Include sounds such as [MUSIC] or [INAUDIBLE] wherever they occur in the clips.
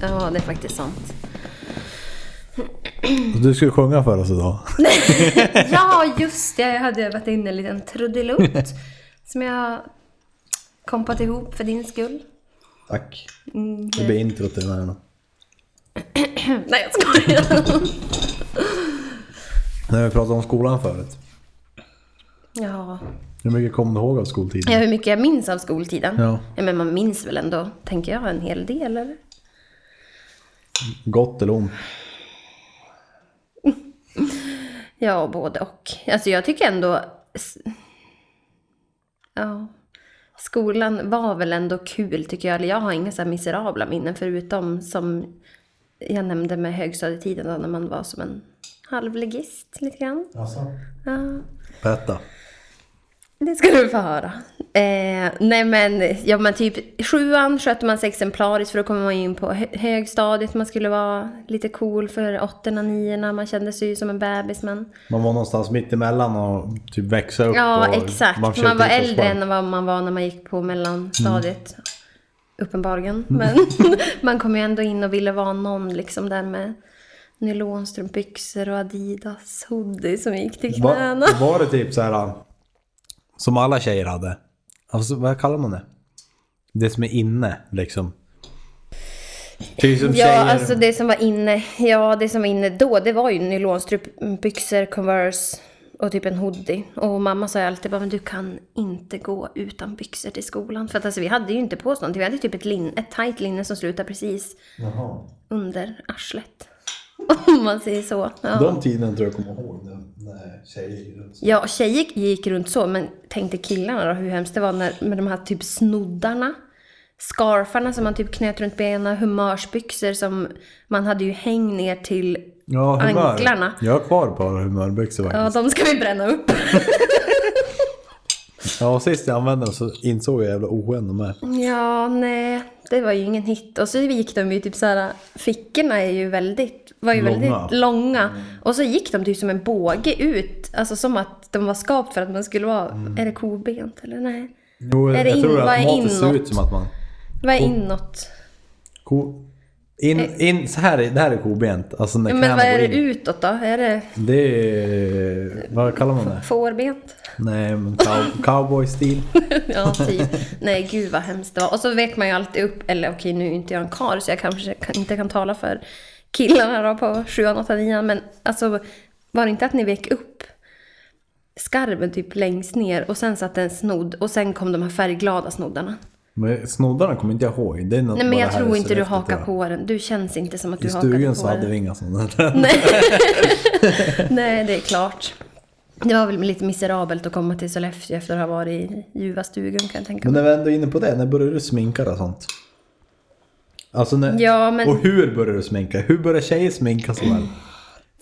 Ja, det är faktiskt sant. Du skulle sjunga för oss idag. [LAUGHS] Ja, just det. Jag hade övat in en liten trudelutt som jag kompat ihop för din skull. Tack. Mm, Det blir introt till den här. då. [CLEARS THROAT] Nej, jag skojar. [LAUGHS] När vi pratade om skolan förut. Ja. Hur mycket kommer du ihåg av skoltiden? ja, hur mycket jag minns av skoltiden? Ja. ja men man minns väl ändå, tänker jag, en hel del eller? Gott eller ont? Ja, både och. Alltså jag tycker ändå... Ja. Skolan var väl ändå kul tycker jag. Eller jag har inga så här miserabla minnen förutom som jag nämnde med högstadietiden då, när man var som en halvlegist lite grann. Alltså. Ja, Berätta. Det ska du få höra. Eh, nej men, ja men typ sjuan skötte man sig exemplariskt för att komma in på hö- högstadiet. Man skulle vara lite cool för åttorna, niorna. Man kände sig ju som en bebis men... Man var någonstans mitt emellan och typ växa upp. Ja, exakt. Man, försökte var äldre än vad man var när man gick på mellanstadiet. Mm. Uppenbarligen. Men [LAUGHS] man kom ju ändå in och ville vara någon liksom där med nylonstrumpbyxor och Adidas hoodie som gick till knäna. Var, var det typ så här som alla tjejer hade? Alltså, vad kallar man det? Det som är inne liksom. Som Ja, tjejer. alltså det som var inne, ja det som var inne då, det var ju nylonstrumpbyxor, Converse och typ en hoodie. Och mamma sa ju alltid bara, men du kan inte gå utan byxor till skolan. För att alltså vi hade ju inte på oss någonting, vi hade typ ett, lin, ett tajt linne som slutade precis Jaha. under arslet. [LAUGHS] Om man säger så. Ja. De tiderna tror jag kommer ihåg när, när tjejer gick runt så. ja, tjejer gick runt så, men tänkte killarna då hur hemskt det var när, med de här typ snoddarna. Scarfarna som man typ knöt runt benen, humörsbyxor som man hade ju häng ner till Ja, humör. Anklarna. Jag har kvar ett par humörbyxor Ja, faktiskt. de ska vi bränna upp. [LAUGHS] Ja, och sist jag använde dem så insåg jag jävla oskön de är. Ja, nej, det var ju ingen hit. Och så gick de ju typ så här, fickorna är ju väldigt, var ju Långa. väldigt långa. Och så gick de typ som en båge ut, alltså som att de var skapt för att man skulle vara, är det kobent eller nej? Jo, Är det jag in- tror vad är automatiskt ser ut som att man... Vad är inåt? Ko, in, in, så här, är- det här är kobent. Alltså när men vad är det utåt då? Är det Det är... Vad kallar man det? fårbent? Nej, men cow, [LAUGHS] cowboy-stil. [LAUGHS] Ja, typ. Nej, gud vad hemskt det var. Och så vek man ju alltid upp, eller okej nu är inte jag en karl så jag kanske kan, inte kan tala för killarna då på 7 8 9 men alltså var det inte att ni vek upp skarven typ längst ner och sen satt en snodd och sen kom de här färgglada snoddarna. Men snoddarna kommer inte jag ihåg. Det är något Nej men jag tror i inte du hakar på den. Du känns inte som att du I hakade stugan på så hade den. vi inga sådana. [LAUGHS] Nej. [LAUGHS] Nej, det är klart. Det var väl lite miserabelt att komma till Sollefteå efter att ha varit i ljuva stugan kan jag tänka Men mig. när vi ändå är inne på det, när började du sminka och sånt? Alltså när, Ja, men- Och hur började du sminka? Hur började tjejer sminka sig väl?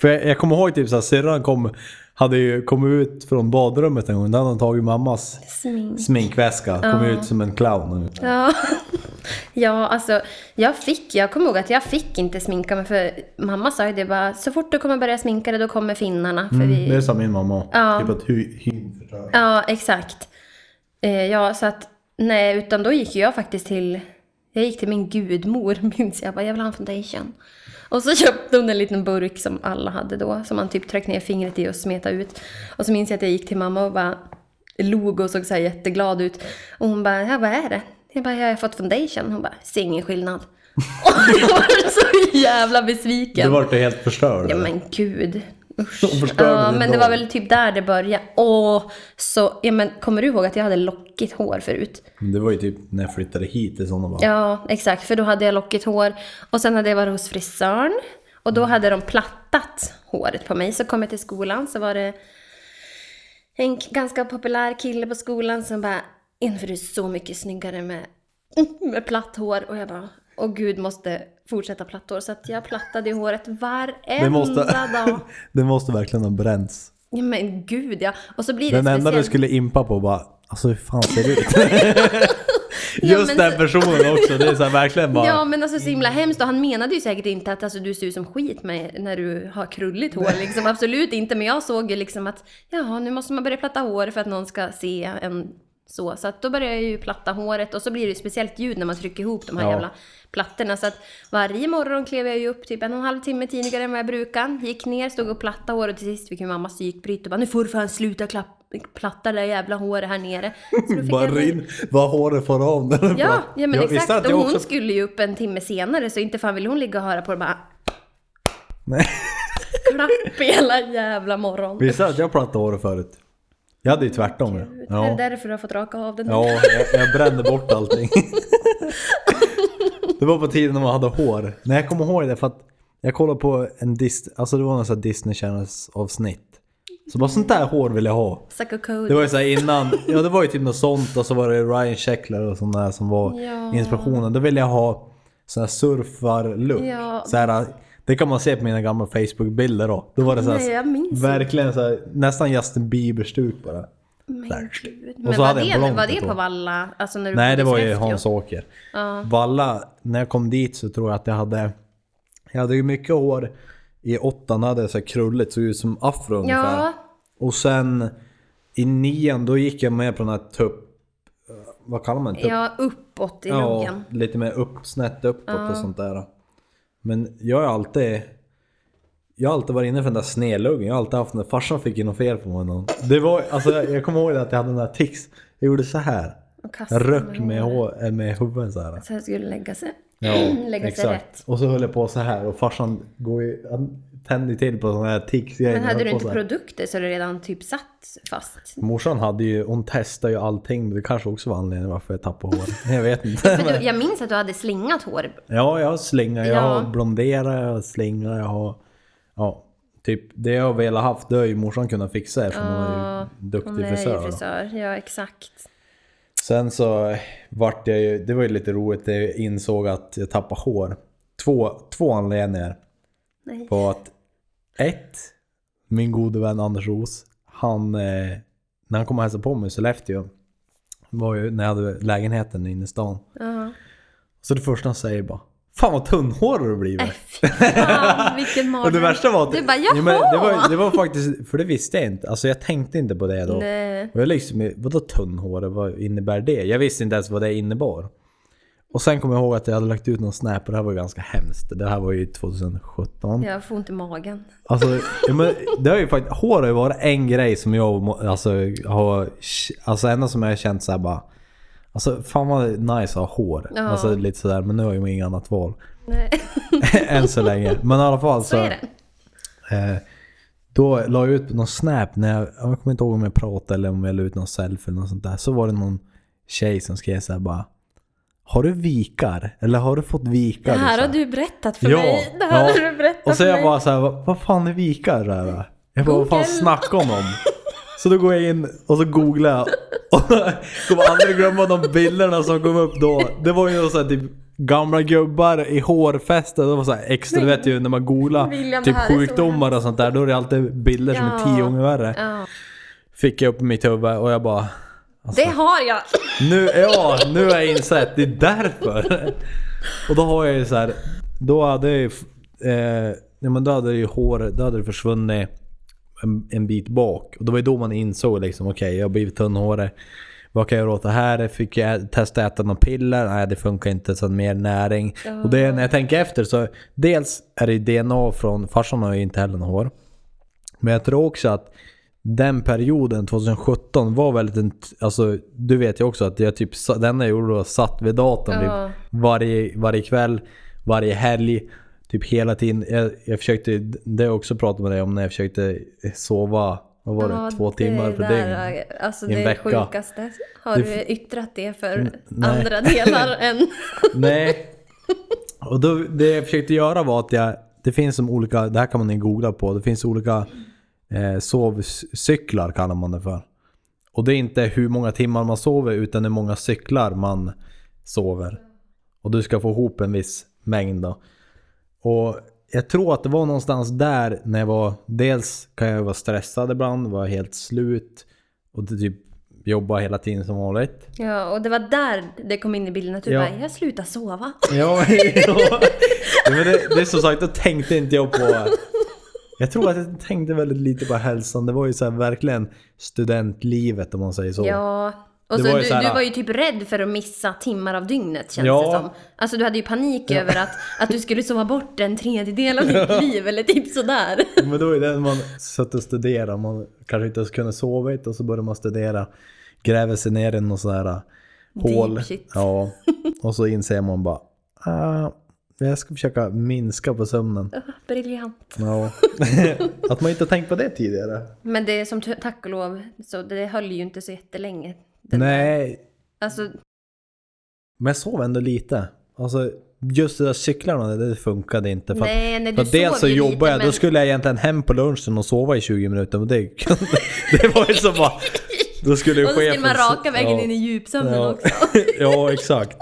För jag, jag kommer ihåg typ såhär, syrran kom, hade ju kommit ut från badrummet en gång. Då hade hon tagit mammas Smink. sminkväska. Kom ut som en clown. Ja. [LAUGHS] ja, alltså jag fick, jag kommer ihåg att jag fick inte sminka mig för mamma sa ju det bara så fort du kommer börja sminka dig då kommer finnarna. För Mm, vi... det sa min mamma Ja. Typ att hy, förstör. Ja, exakt. Eh, ja, så att nej, utan då gick jag faktiskt till, jag gick till min gudmor [LAUGHS] minns jag, bara jag vill ha en foundation. Och så [LAUGHS] köpte hon en liten burk som alla hade då, som man typ tryckte ner fingret i och smetade ut. Och så minns jag att jag gick till mamma och bara log och såg så här jätteglad ut. Och hon bara, ja vad är det? Jag bara, jag har fått foundation. Hon bara, ser ingen skillnad. [LAUGHS] Och jag var så jävla besviken. Du vart ju helt förstörd. Ja men gud. Usch. Ja, men det var väl typ där det började. Åh, så, ja men kommer du ihåg att jag hade lockigt hår förut? Det var ju typ när jag flyttade hit i sådana bara. Ja, exakt. För då hade jag lockigt hår. Och sen hade jag varit hos frisören. Och då hade de plattat håret på mig. Så kom jag till skolan så var det en ganska populär kille på skolan som bara Inför du är så mycket snyggare med, med platt hår. Och jag bara Åh gud, måste fortsätta platt hår. Så att jag plattade ju håret varenda Det måste, dag. [LAUGHS] det måste verkligen ha bränts. Ja men gud ja. Och så blir det Den enda du speciellt- skulle impa på bara, alltså hur fan ser det ut? [LAUGHS] [LAUGHS] Just men den personen också, det är så verkligen bara... Ja men alltså så himla hemskt och han menade ju säkert inte att alltså, du ser ut som skit med, när du har krulligt hår liksom. Absolut inte men jag såg ju liksom att jaha nu måste man börja platta hår för att någon ska se en Så, så att då började jag ju platta håret och så blir det ju speciellt ljud när man trycker ihop de här Ja. jävla plattorna. Så att varje morgon klev jag ju upp typ en och en halv timme tidigare än vad jag brukar. Gick ner, stod och plattade håret och till sist fick ju mamma psykbryt och bara nu får du fan sluta klapp, platta det där jävla håret här nere. Bara jag- vad håret får av den. Ja, ja men Jag exakt. Och hon också- skulle ju upp en timme senare så inte fan ville hon ligga och höra på det bara Nej. klapp hela jävla morgon. Visste att jag plattade håret förut? Jag hade ju tvärtom. Är det Ja, därför du har fått raka av den? ja jag, jag brände bort allting. [LAUGHS] Det var på tiden när man hade hår. Nej jag kommer ihåg det för att jag kollade på en Dis alltså det var sån här Disney Channels avsnitt. Så bara sånt där hår vill jag ha. Det var ju såhär innan, ja det var ju typ något sånt och så var det Ryan Sheckler och sånt där som var Ja. inspirationen. Då ville jag ha sån här surfar-look. Ja. Så här, det kan man se på mina gamla Facebook-bilder då. Då var det så här, Nej, jag minns verkligen så här, nästan Justin Bieber-stuk bara. Men gud. Men så var hade jag det, blont var det på. Valla? Alltså när du Nej det bodde i var ju Sollefteå? Hans Åker. Ja. Valla, när jag kom dit så tror jag att jag hade Jag hade ju mycket hår I åttan hade jag så här krulligt, såg ut som afro ungefär. Ja, Och sen i nian då gick jag med på den här tupp... eh, Vad kallar man det? Tupp? ja, uppåt i ja, luggen. lite mer upp, snett uppåt och sånt där. Men jag har alltid... Jag har alltid varit inne för den där snedluggen. Jag har alltid haft den där... Farsan fick ju något fel på mig någon. Det var, alltså, jag, jag kommer ihåg att jag hade den där tics. Jag gjorde så här. Jag röck med, hår, med huvudet så här. Så jag skulle lägga sig, Ja, [CLEARS THROAT] lägga sig rätt. Och så höll jag på så här och farsan går ju, han tände ju till på sådana här tics Men hade du inte produkter så är det redan typ satt fast? Morsan hade ju, hon testade ju allting men det kanske också var anledningen varför jag tappade hår. [LAUGHS] Jag vet inte. För du, jag minns att du hade slingat hår. Ja, jag har slinga, jag Ja. har blondera, jag har slinga, jag har... Ja, typ det jag velat haft det har ju morsan kunnat fixa eftersom hon är ju duktig Hon är frisör. ju då. frisör. Ja, exakt. Sen så vart jag ju, det var ju lite roligt, jag insåg att jag tappade hår. Två, två anledningar. Nej. På att ett, min gode vän Anders Ros, han, eh, när han kom och hälsade på mig i Sollefteå, var ju när jag hade lägenheten inne i stan. Ja. Så det första han säger bara Fan vad tunnhårig du blivit. Äh, [LAUGHS] fan, vilken [LAUGHS] Och mardröm. det värsta var att... Du bara, Ja, men det, var, "Jaha!" det var faktiskt, för det visste jag inte. Alltså jag tänkte inte på det då. Nej. Och jag liksom, vadå tunnhårig? Vad innebär det? Jag visste inte ens vad det innebar. Och sen kom jag ihåg att jag hade lagt ut någon snap och det här var ju ganska hemskt. Det här var ju 2017. Jag får ont i magen. Alltså, men det har ju faktiskt, hår har ju varit en grej som jag alltså, har, alltså enda som jag har känt såhär bara Alltså fan vad nice att ha hår. Ja. Alltså lite sådär, men nu har jag ju inget annat val. Nej. [LAUGHS] Än så länge. Men i alla fall så. Så är det. Eh, då la jag ut någon snap när jag, jag kommer inte ihåg om jag pratade eller om jag la ut någon selfie eller något sånt där. Så var det någon tjej som skrev såhär bara Har du vikar? Eller har du fått vikar? Det här Så har du berättat för Ja, mig. Det här ja. har du berättat Och så för jag mig. bara såhär, vad, vad fan är vikar? Så här, jag bara, vad fan snackar om? Så då går jag in och så googlar jag. Och [LAUGHS] kommer aldrig glömma de bilderna som kom upp då. Det var ju så här, typ gamla gubbar i hårfäste. Det var så här extra, du vet ju när man googlar William, typ här är så sjukdomar och sånt där. Då är det alltid bilder som är Ja. tio gånger värre. Ja. Fick jag upp i mitt huvud och jag bara... Alltså, Det har jag! nu, ja, nu har jag insett. Det är därför. [LAUGHS] Och då har jag ju så här. Då hade jag ju... Eh, ja, men då hade ju hår, då hade det försvunnit en, en bit bak. Och det var ju då man insåg liksom, okej jag har blivit tunnhårig. Vad kan jag göra åt det här? Fick jag testa äta några piller? Nej det funkar inte, så mer näring. Och det när jag tänker efter så, dels är det DNA från, farsan har ju inte heller något hår. Men jag tror också att den perioden, 2017, var väldigt en... Alltså, du vet ju också att jag typ, den jag gjorde då, satt vid datorn Ja. typ, varje, varje kväll, varje helg. Typ hela tiden. Jag, jag försökte, det har jag också pratat med dig om när jag försökte sova, vad var det, Ja, två timmar det per där, dygn. Alltså det vecka. sjukaste. Har du yttrat det för N- nej. andra delar [LAUGHS] än... Nej. Och då, det jag försökte göra var att jag, det finns som olika, det här kan man googla på, det finns olika eh, sovcyklar kallar man det för. Och det är inte hur många timmar man sover utan hur många cyklar man sover. Och du ska få ihop en viss mängd då. Och jag tror att det var någonstans där när jag var, dels kan jag vara stressad ibland, var helt slut och typ jobba hela tiden som vanligt. Ja, och det var där det kom in i bilden att du Ja. bara, jag slutar sova. Ja, [LAUGHS] ja. men det, det är som sagt, då tänkte inte jag på... Jag tror att jag tänkte väldigt lite på hälsan. Det var ju så verkligen studentlivet om man säger så. Ja, Och så var du, här- du var ju typ rädd för att missa timmar av dygnet känns Ja. det som. Alltså du hade ju panik över att, att du skulle sova bort en tredjedel av ditt liv eller typ sådär. [LAUGHS] Men då är det när man satt och studerade, man kanske inte ens kunde sova och så började man studera. Gräver sig ner i någon sån här hål. shit. Ja. Och så inser man bara, ah, jag ska försöka minska på sömnen. Briljant. Ja. [LAUGHS] Att man inte har tänkt på det tidigare. Men det är som tack och lov, så det höll ju inte så jättelänge. Nej, Alltså, men jag sov ändå lite. Alltså just det där cyklarna, det funkade inte. För nej, nej, för du att dels så jobbade lite, jag, då men- skulle jag egentligen hem på lunchen och sova i 20 minuter. Men det, [LAUGHS] det var ju så bara... Då skulle Och så skulle man raka vägen ja. in i djupsömnen Ja. också. [LAUGHS] ja, exakt.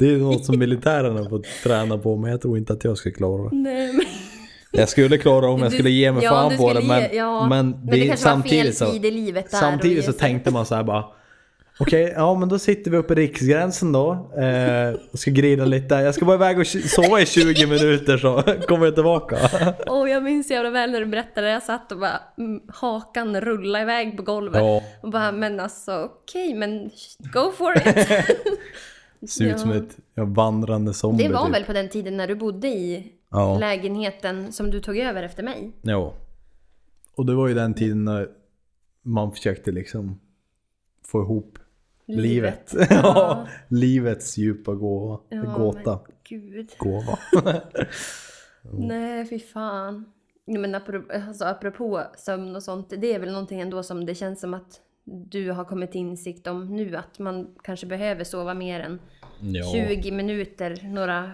Det är något som militären har fått träna på, men jag tror inte att jag skulle klara det. Nej, men... Jag skulle klara det om jag skulle ge mig ja, fan på det, men, ge- ja. men, Men det kanske var fel samtidigt tid i livet där Samtidigt så tänkte man så här bara Okej, ja men då sitter vi uppe i riksgränsen då. Eh, och ska grilla lite. Jag ska bara iväg och sova i 20 minuter så kommer jag tillbaka. Åh, jag minns så jävla väl när du berättade. Jag satt och bara mm, hakan rulla iväg på golvet. Ja. Och bara, men alltså okej, men go for it. [LAUGHS] Ser ut som Ja. ett ja, vandrande zombie. Det var typ. väl på den tiden när du bodde i Ja. lägenheten som du tog över efter mig? Jo. Och det var ju den tiden när man försökte liksom få ihop livet. Livet. ja. [LAUGHS] Ja. Livets djupa gåva. Ja, gåta. gud. Gåva. [LAUGHS] Nej, fy fan. Men apropå, alltså, apropå sömn och sånt, det är väl någonting ändå som det känns som att du har kommit till insikt om nu, att man kanske behöver sova mer än Ja. 20 minuter, några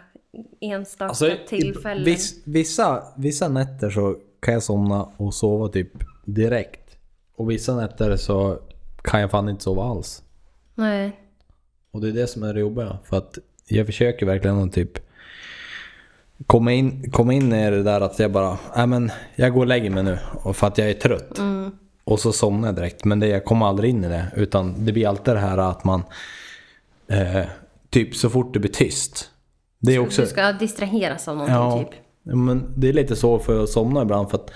enstaka Alltså, tillfällen. Viss, vissa, vissa nätter så kan jag somna och sova typ direkt. Och vissa nätter så kan jag fan inte sova alls. Nej. Och det är det som är det jobbiga. För att jag försöker verkligen att typ komma in, komma in i det där att jag bara, nej men jag går och lägger mig nu. För att jag är trött. Och så somnar jag direkt. Men det, jag kommer aldrig in i det. Utan det blir alltid det här att man, eh, typ så fort det blir tyst. Det är också... Du ska distraheras av någonting Ja, typ. men det är lite så för att somna ibland för att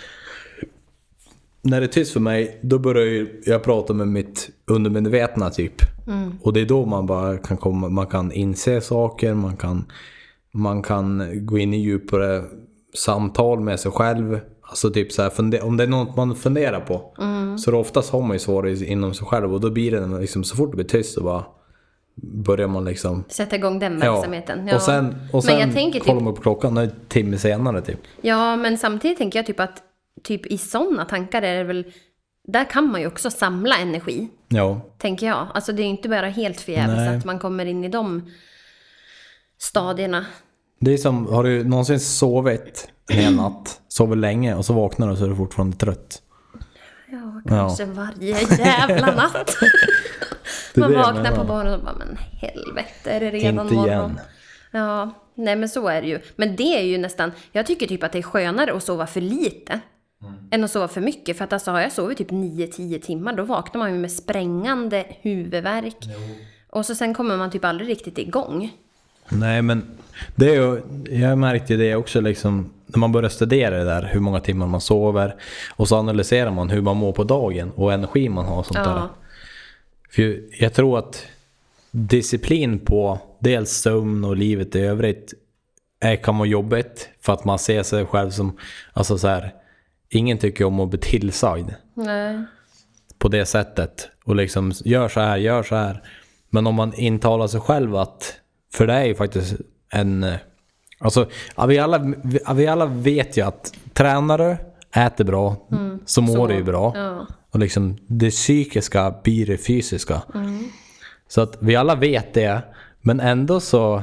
när det är tyst för mig, då börjar jag prata med mitt undermedvetna typ. Och det är då man bara kan komma, man kan inse saker, man kan, man kan gå in i djupare samtal med sig själv. Alltså typ så här, om det är något man funderar på. Så då oftast har man ju i- inom sig själv och då blir det liksom, så fort det blir tyst så bara börjar man liksom Sätta igång den Ja. verksamheten. Och sen, och sen men jag tänker kollar typ, man på klockan, en timme senare typ. ja men samtidigt tänker jag typ att typ i sådana tankar är det väl, där kan man ju också samla energi. Ja. Tänker jag. Alltså det är ju inte bara helt förgäves att man kommer in i de stadierna. Det är som, har du någonsin sovit en [CLEARS THROAT] natt, sover länge och så vaknar du så är du fortfarande trött? Ja, kanske varje jävla [LAUGHS] natt. Man vaknar på morgonen och bara, men helvete, är det redan Inte morgon? igen. Ja, nej men så är det ju. Men det är ju nästan, jag tycker typ att det är skönare att sova för lite. Mm. Än att sova för mycket. För att alltså har jag sovit typ 9-10 timmar, då vaknar man ju med sprängande huvudvärk. Och så sen kommer man typ aldrig riktigt igång. Nej men, det är ju, jag märkte det också liksom, när man börjar studera det där, hur många timmar man sover. Och så analyserar man hur man mår på dagen och energi man har och sånt där. Ja, För jag tror att disciplin på dels sömn och livet i övrigt är, kan vara jobbigt. För att man ser sig själv som, alltså så här, ingen tycker om att bli tillsagd nej. på det sättet. Och liksom, gör så här, gör så här. Men om man intalar sig själv att, för det är ju faktiskt en, eh, alltså vi alla, vi, alla vet ju att tränar du, äter bra, så mår Så, du ju bra. ja. Och liksom det psykiska blir det fysiska. Så att vi alla vet det, men ändå så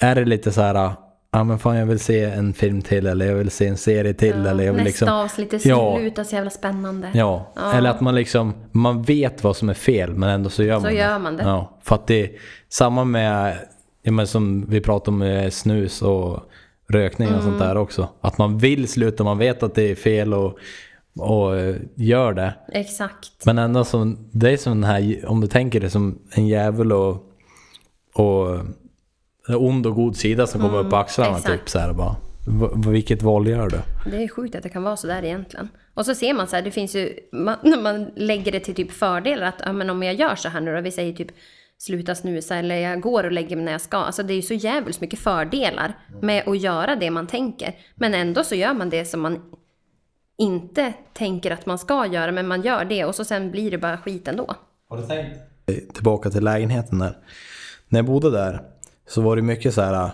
är det lite så här, ja men fan jag vill se en film till eller jag vill se en serie till eller jag vill Nästa liksom... avsnitt, det Ja. slutar så jävla spännande. Ja. Ja. eller att man liksom, man vet vad som är fel men ändå så gör man Så det. gör man det. Ja, för att det är samma med, ja, men som vi pratade om med snus och rökning och Mm. sånt där också. Att man vill sluta, man vet att det är fel och, och eh, gör det. Exakt. Men ändå som, det är som den här, om du tänker det som en djävul och, och ond och god sida som kommer upp på axlarna Mm, exakt. typ så här bara. v- vilket val gör du? Det är sjukt att det kan vara så där egentligen. Och så ser man så här, det finns ju, man, [LAUGHS] när man lägger det till typ fördelar att ja, men om jag gör så här nu då, vi säger typ sluta snusa eller jag går och lägger mig när jag ska. Alltså det är ju så jävligt mycket fördelar med att göra det man tänker. Men ändå så gör man det som man inte tänker att man ska göra, men man gör det och så sen blir det bara skit ändå. Har du tänkt? Tillbaka till lägenheten där. När jag bodde där så var det mycket så här,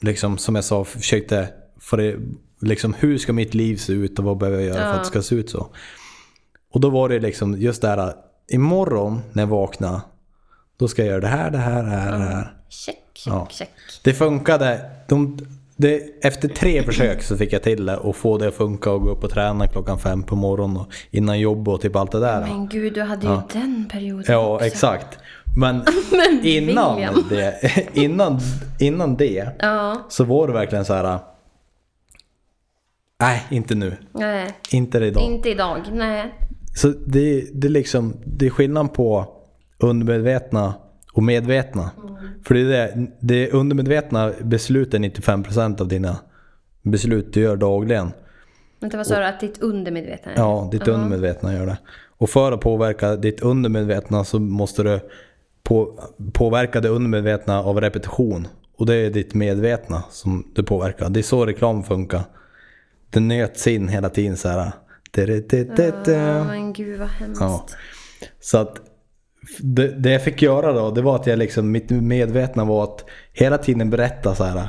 liksom som jag sa, försökte få det, liksom hur ska mitt liv se ut och vad behöver jag göra för att det ska se ut så. Och då var det liksom just det här, imorgon när jag vaknar, då ska jag göra det här, det här, det här, det här. Check, check, Ja. check. Det funkade. De, det, efter tre försök så fick jag till det och få det att funka och gå upp och träna klockan fem på morgonen och innan jobb och typ allt det där. Men gud, du hade ju den perioden Ja, också. exakt. [LAUGHS] Men, innan, William. det, [LAUGHS] innan, innan det Ja, så var det verkligen så här. Nej, inte nu. nej. Inte idag. Inte idag, nej. Så det, det, är liksom, det är skillnad på undermedvetna och medvetna. För det är det, det undermedvetna beslutar 95% av dina beslut du gör dagligen. Vänta, vad sa du? Att ditt undermedvetna? Ja, ditt undermedvetna gör det. Och för att påverka ditt undermedvetna så måste du på, påverka det undermedvetna av repetition. Och det är ditt medvetna som du påverkar. Det är så reklam funkar. Den nöts in hela tiden så här. Ja, men gud vad hemskt. Ja. Så att det, det jag fick göra då, det var att jag liksom, mitt medvetna var att hela tiden berätta så här.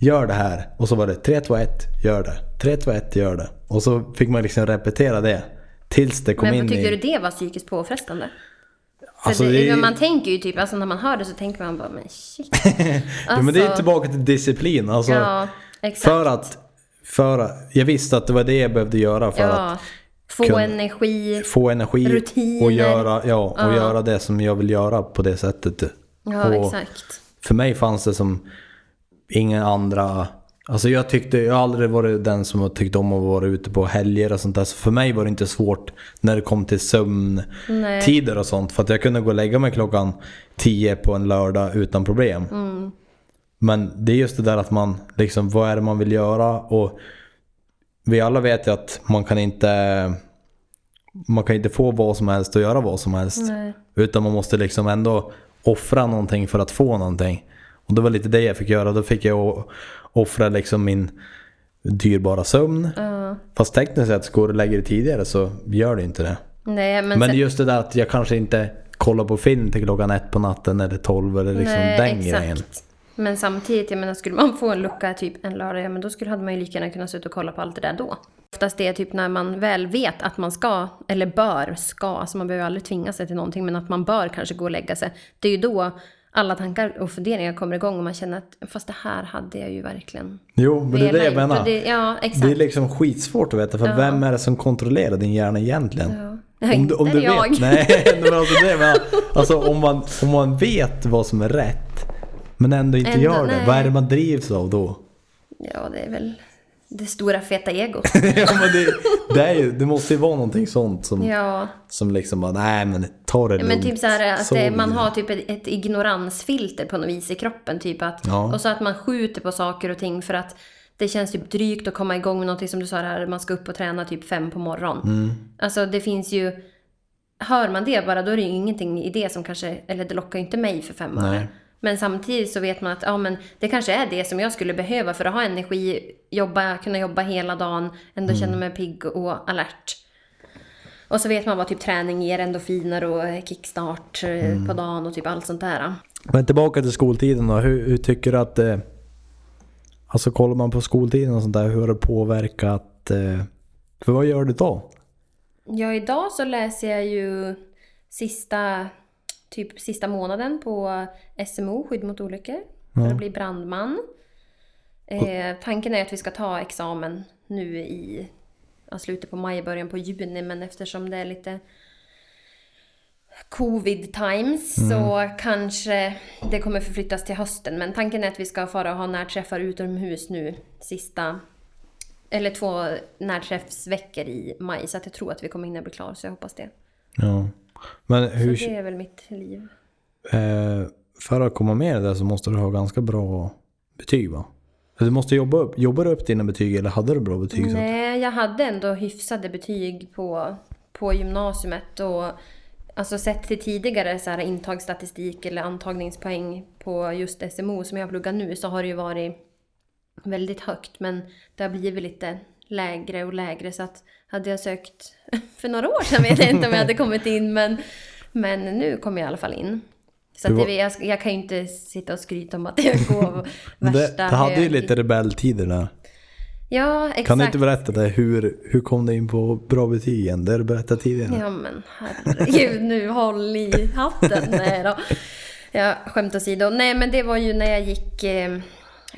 Gör det här. Och så var det 3, 2, 1, gör det. 3, 2, 1, gör det. Och så fick man liksom repetera det. Tills det kom Men in tyckte i... du det var psykiskt påfrestande? Alltså, det, det Man tänker ju typ, alltså när man hör det så tänker man bara men shit. [LAUGHS] ja, men det är Alltså, tillbaka till disciplin. Alltså, Ja, exakt. för att... För jag visste att det var det jag behövde göra för ja, att få kunna- energi. få energi Rutiner. och, göra, ja, och göra det som jag vill göra på det sättet. Ja, och, exakt. för mig fanns det som inga andra... Alltså jag tyckte, jag har aldrig varit den som har tyckt om att vara ute på helger och sånt där. Så för mig var det inte svårt när det kom till sömntider och sånt. För att jag kunde gå och lägga mig klockan 10 på en lördag utan problem. Men det är just det där att man, liksom, vad är det man vill göra? Och vi alla vet ju att man kan inte... Man kan inte få vad som helst och göra vad som helst. Nej. Utan man måste liksom ändå offra någonting för att få någonting. Och det var lite det jag fick göra. Då fick jag offra liksom min dyrbara sömn. Ja. Fast tekniskt sett, går du lägger dig tidigare så gör det inte det. Nej, men, Men sen, just det där att jag kanske inte kollar på film till klockan ett på natten eller tolv eller liksom nej, den exakt. grejen. Men samtidigt, jag menar, skulle man få en lucka typ en lördag, ja men då skulle, hade man ju lika gärna kunnat sitta och kolla på allt det där då. Oftast det är typ när man väl vet att man ska, eller bör, ska, alltså man behöver aldrig tvinga sig till någonting, men att man bör kanske gå och lägga sig. Det är ju då alla tankar och funderingar kommer igång och man känner att fast det här hade jag ju verkligen Jo, men det är det jag menar. Det, ja, exakt. Det är liksom skitsvårt att veta för vem är det som kontrollerar din hjärna egentligen? ja. Inte om du jag. Vet, [LAUGHS] nej, men alltså, det, men, alltså om, man, om man vet vad som är rätt men ändå inte Ändå, gör det, nej. vad är det man drivs av då? Ja, det är väl det stora feta egot. [LAUGHS] ja, men det, det, är ju, det måste ju vara någonting sånt som, ja. som liksom bara, nej men ta det Ja, Men lugnt. typ så här att det, man har typ ett, ett ignoransfilter på något vis i kroppen. Typ att, Ja. Och så att man skjuter på saker och ting för att det känns typ drygt att komma igång med någonting som du sa här, man ska upp och träna typ fem på morgonen. Mm. Alltså det finns ju, hör man det bara då är det ju ingenting i det som kanske, eller det lockar ju inte mig för fem öre. Men samtidigt så vet man att ja, men det kanske är det som jag skulle behöva för att ha energi, jobba, kunna jobba hela dagen, ändå Mm. känna mig pigg och alert. Och så vet man vad typ träning ger endorfiner och kickstart eh, Mm. på dagen och typ allt sånt där. Men tillbaka till skoltiden då, hur, hur tycker du att eh, Alltså kollar man på skoltiden och sånt där, hur har det påverkat eh, För vad gör du då? Ja, idag så läser jag ju sista, typ sista månaden på SMO, skydd mot olyckor, för att bli brandman. Eh, tanken är att vi ska ta examen nu i ja, slutet på maj, början på juni, men eftersom det är lite covid times så kanske det kommer förflyttas till hösten. Men tanken är att vi ska fara och ha närträffar utomhus nu sista eller två närträffsveckor i maj. Så att jag tror att vi kommer hinna bli klara, så jag hoppas det. Ja. Men Så hur, det är väl mitt liv. eh, för att komma med i det så måste du ha ganska bra betyg va? Du måste jobba upp. Jobbar du upp dina betyg eller hade du bra betyg? så Nej, jag hade ändå hyfsade betyg på, på gymnasiet. Och, alltså sett till tidigare så här, intagsstatistik eller antagningspoäng på just SMO som jag pluggar nu så har det ju varit väldigt högt. Men det har blivit lite lägre och lägre. Så att hade jag sökt [LAUGHS] för några år sedan vet jag inte om jag hade kommit in. Men, men nu kommer jag i alla fall in. Så var- det, jag, jag kan ju inte sitta och skryta om att jag går [LAUGHS] Men det, värsta det hade ju lite rebelltider där. Ja, exakt. Kan du inte berätta det? Hur, hur kom du in på bra betyg igen? Det har du berättat tidigare. Ja men herregud, nu håll i hatten. Nej då. Ja, skämt åsido. Nej men det var ju när jag gick eh,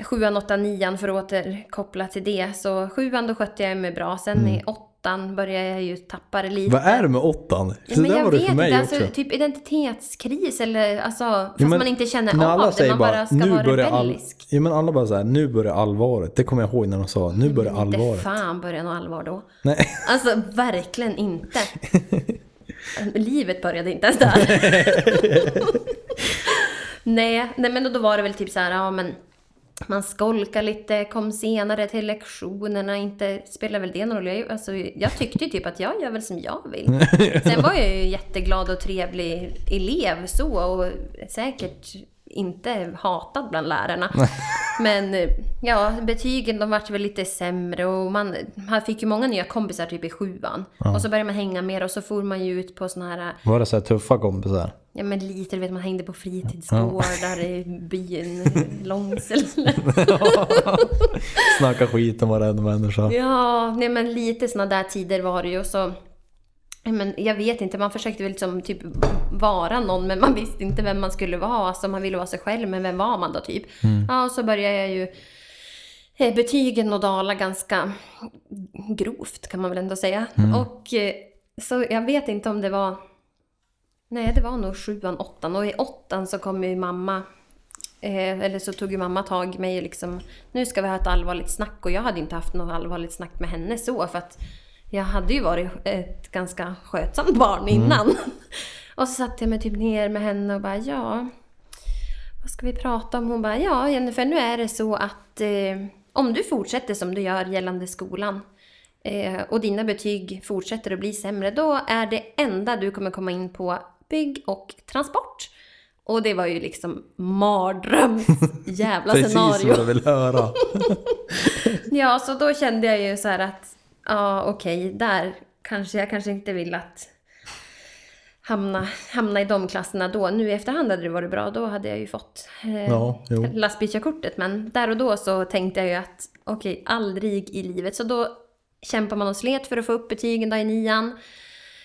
sjuan, åttan, nian för att återkoppla till det. Så sjuan då skötte jag mig bra. Sen i åttan började jag ju tappa det lite. Vad är det med åttan? Ja, men jag vet inte, alltså, typ identitetskris eller alltså, fast Ja, men man inte känner när alla av det, man bara ska nu vara börjar all, rebellisk. ja, men alla bara så här, nu börjar allvaret. Det kommer jag ihåg när de sa, nu börjar Inte allvaret. fan börjar något allvar då. Nej. [LAUGHS] Alltså verkligen inte. Livet började inte ens där. [LAUGHS] nej, nej, men då var det väl typ så här, ja men man skolkar lite, kom senare till lektionerna, inte spelar väl det någon roll. Jag, alltså, jag tyckte typ att jag gör väl som jag vill. [LAUGHS] Sen var jag ju jätteglad och trevlig elev så och säkert inte hatad bland lärarna. Men ja, betygen de vart väl lite sämre och man, man fick ju många nya kompisar typ i sjuan. Och så började man hänga mer och så for man ju ut på såna här Var det så här tuffa kompisar? Ja men lite, du vet man hängde på fritidsgårdar i byn [LAUGHS] Långsele. Snacka skit om varenda människa. Ja, nej men lite såna där tider var det ju. Och så, ja, men jag vet inte, man försökte väl liksom typ vara någon men man visste inte vem man skulle vara. Alltså man ville vara sig själv men vem var man då typ? Ja, och så började jag ju eh, betygen och dala ganska grovt kan man väl ändå säga. Och eh, så jag vet inte om det var Nej, det var nog sjuan, åttan. Och i åttan så kom ju mamma, eh, eller så tog ju mamma tag i mig och liksom, nu ska vi ha ett allvarligt snack. Och jag hade inte haft något allvarligt snack med henne så, för att jag hade ju varit ett ganska skötsamt barn innan. [LAUGHS] och så satte jag mig typ ner med henne och bara, ja, vad ska vi prata om? Hon bara, ja Jennifer, nu är det så att eh, om du fortsätter som du gör gällande skolan eh, och dina betyg fortsätter att bli sämre, då är det enda du kommer komma in på bygg och transport. Och det var ju liksom mardröms [LAUGHS] jävla Precis scenario. vad jag vill höra. [LAUGHS] Ja, så då kände jag ju så här att, ja okej, där kanske jag kanske inte vill att hamna, hamna i de klasserna då. Nu i efterhand hade det varit bra, då hade jag ju fått eh, Ja, jo. lastbilskörkortet. Men där och då så tänkte jag ju att okej, aldrig i livet. Så då kämpar man och slet för att få upp betygen då i nian.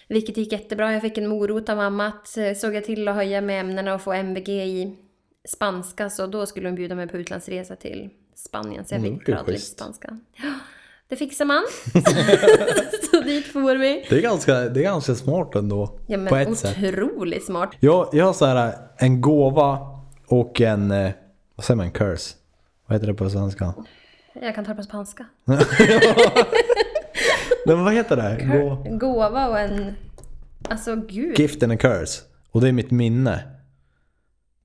Vilket gick jättebra. Jag fick en morot av mamma att eh, såg jag till att höja med ämnena och få MVG i spanska. Så då skulle hon bjuda mig på utlandsresa till Spanien. Så jag Mm, fick är prata lite spanska. Ja, det fixar man. [LAUGHS] så dit for vi. Det är ganska, det är ganska smart ändå. Ja, men på ett sätt. otroligt smart. Jag, jag har så här en gåva och en, eh, vad säger man, curse? Vad heter det på svenska? Jag kan ta det på spanska. [LAUGHS] Men vad heter det? Gå... Gåva och en... Alltså gud. Gift and a curse. Och det är mitt minne.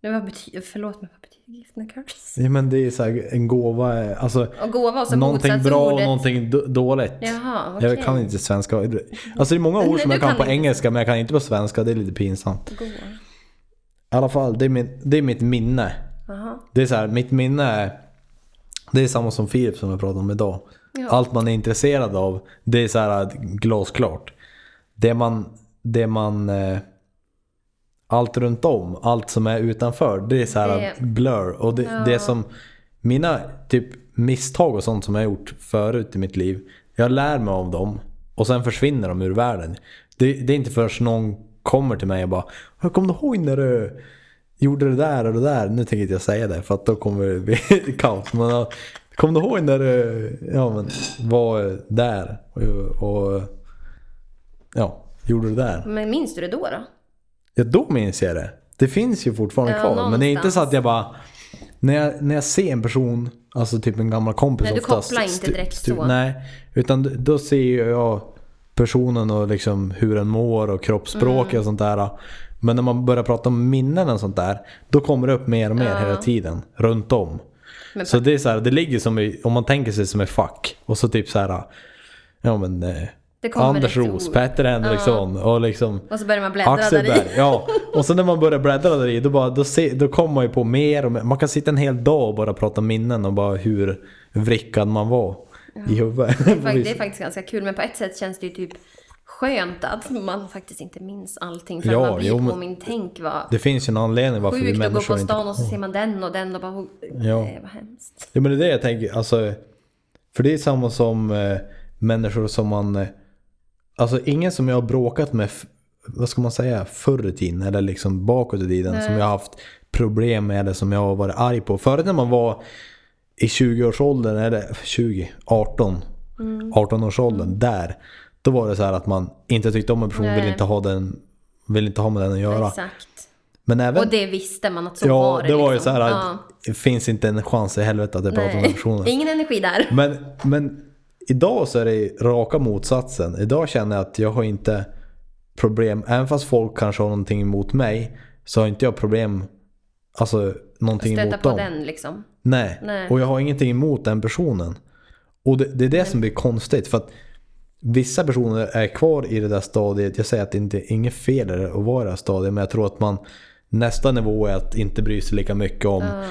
Det var betyder, förlåt mig, vad gift a curse? Ja, men det är så här, en gåva, alltså Och gåva och så någonting bra och någonting dåligt. Jaha, okej. Jag kan inte svenska. Alltså det är många ord som jag kan, kan på inte. engelska men jag kan inte på svenska. Det är lite pinsamt. Gåva. I alla fall, det är, min, det är mitt minne. Jaha. Det är så här, mitt minne är... Det är samma som Filip som jag pratade om idag. Ja. Allt man är intresserad av, det är så här glasklart. Det man... Det man eh, allt runt om, allt som är utanför, det är så här Det- blur. Och det, Ja. det som... Mina typ misstag och sånt som jag gjort förut i mitt liv. Jag lär mig av dem. Och sen försvinner de ur världen. Det, det är inte förrän någon kommer till mig och bara Jag kommer du ihåg när du gjorde det där och det där? Nu tänker inte jag säga det för att då kommer det bli [LAUGHS] kaos. Men kommer du ihåg när du ja, men, var där och, och ja, gjorde det där? Men minns du det då då? Ja, då minns jag det. Det finns ju fortfarande Ja, kvar. Men det är inte någonstans. så att jag bara... När jag, när jag ser en person, alltså typ en gammal kompis Nej, du oftast, kopplar inte direkt så. Nej, utan då ser jag personen och liksom hur den mår och kroppsspråk Mm. och sånt där. Men när man börjar prata om minnen och sånt där, då kommer det upp mer och mer Ja. hela tiden. Runt om. Men Så det är så här, det ligger som i, om man tänker sig som ett fack. Och så typ så här, ja men eh, Anders ett Roos. Petter Henriksson och liksom Och så börjar man bläddra Axel där i. Ja, [LAUGHS] och sen när man börjar bläddra där i då, bara, då, se, då kommer man ju på mer och mer. Man kan sitta en hel dag och bara prata minnen och bara hur vrickad man var i huvudet. Det är fakt- Det är [LAUGHS] faktiskt ganska kul, men på ett sätt känns det ju typ skönt att man faktiskt inte minns allting. För Ja, man blir jo, men- påmind. Tänk vad Det finns ju en anledning varför vi sjukt att gå människor på inte... stan och så ser man den och den och bara, Ja. nej vad hemskt. Ja men det är det jag tänker, alltså. För det är samma som eh, människor som man... Eh, alltså ingen som jag har bråkat med, vad ska man säga, förr i tiden eller liksom bakåt i tiden. Nej. Som jag har haft problem med eller som jag har varit arg på. Förut när man var i 20-årsåldern, eller 20, 18, Mm. 18-årsåldern, där. Då var det så här att man inte tyckte om en person, Nej. ville inte ha den, ville inte ha med den att göra. Exakt. Men även... Och det visste man att så ja, var det, det. var ju liksom. så här Ja. att det finns inte en chans i helvete att jag pratar med personen. [LAUGHS] Ingen energi där. Men, men idag så är det raka motsatsen. Idag känner jag att jag har inte problem, även fast folk kanske har någonting emot mig, så har inte jag problem, alltså någonting Stöta emot på dem. den liksom. Nej. Nej. och jag har ingenting emot den personen. Och det, det är det som blir konstigt, för att vissa personer är kvar i det där stadiet. Jag säger att det inte är inget fel att vara i det här stadiet, men jag tror att man nästa nivå är att inte bry sig lika mycket om Ja.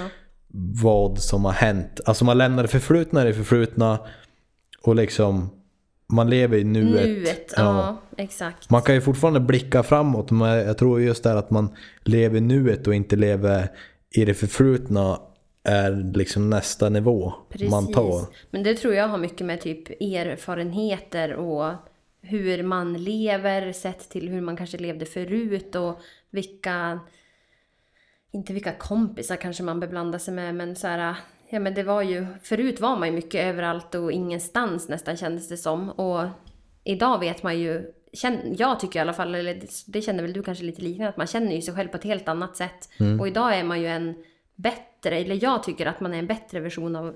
vad som har hänt. Alltså man lämnar det förflutna i det förflutna och liksom man lever i nuet. Nuet, ja. exakt. Man kan ju fortfarande blicka framåt men jag tror just det här att man lever i nuet och inte lever i det förflutna är liksom nästa nivå Precis. man tar. Men det tror jag har mycket med typ erfarenheter och hur man lever sett till hur man kanske levde förut och vilka, inte vilka kompisar kanske man beblandar sig med men så här, ja men det var ju, förut var man ju mycket överallt och ingenstans nästan kändes det som och idag vet man ju, jag tycker i alla fall, eller det- känner väl du kanske lite liknande, att man känner ju sig själv på ett helt annat sätt. Och idag är man ju en bättre, eller jag tycker att man är en bättre version av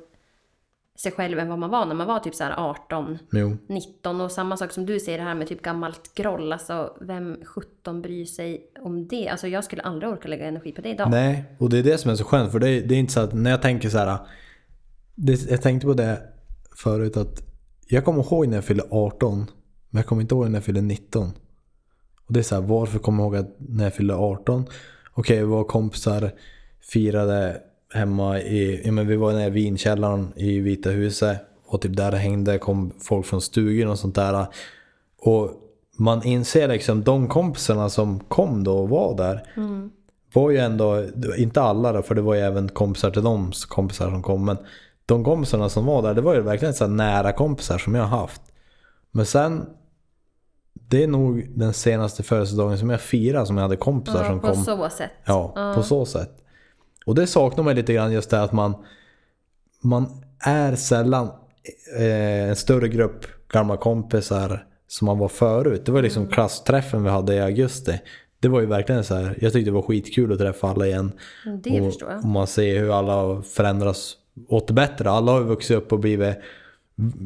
sig själv än vad man var när man var typ så här 18, Jo. 19 och samma sak som du säger det här med typ gammalt groll. Alltså vem 17 bryr sig om det? Alltså jag skulle aldrig orka lägga energi på det idag. Nej, och det är det som är så skönt. För det är, det är inte så att när jag tänker så här. Det, jag tänkte på det förut att jag kommer ihåg när jag fyllde 18. Men jag kommer inte ihåg när jag fyllde 19. Och det är så här, varför kommer jag ihåg att när jag fyllde 18? Okej, våra kompisar firade hemma i, ja men vi var nere i vinkällaren i Vita huset. Och typ där hängde kom folk från stugan och sånt där. Och man inser liksom de kompisarna som kom då och var där var ju ändå, inte alla då, för det var ju även kompisar till dem kompisar som kom. Men de kompisarna som var där, det var ju verkligen så nära kompisar som jag har haft. Men sen, det är nog den senaste födelsedagen som jag firade som jag hade kompisar Ja, som på kom. så sätt. Ja, på så sätt. Och det saknar man lite grann just det att man, man är sällan eh, en större grupp gamla kompisar som man var förut. Det var liksom Mm. klassträffen vi hade i augusti. Det var ju verkligen så här, jag tyckte det var skitkul att träffa alla igen. Det och, förstår jag. och man ser hur alla förändras åt det bättre. Alla har ju vuxit upp och blivit,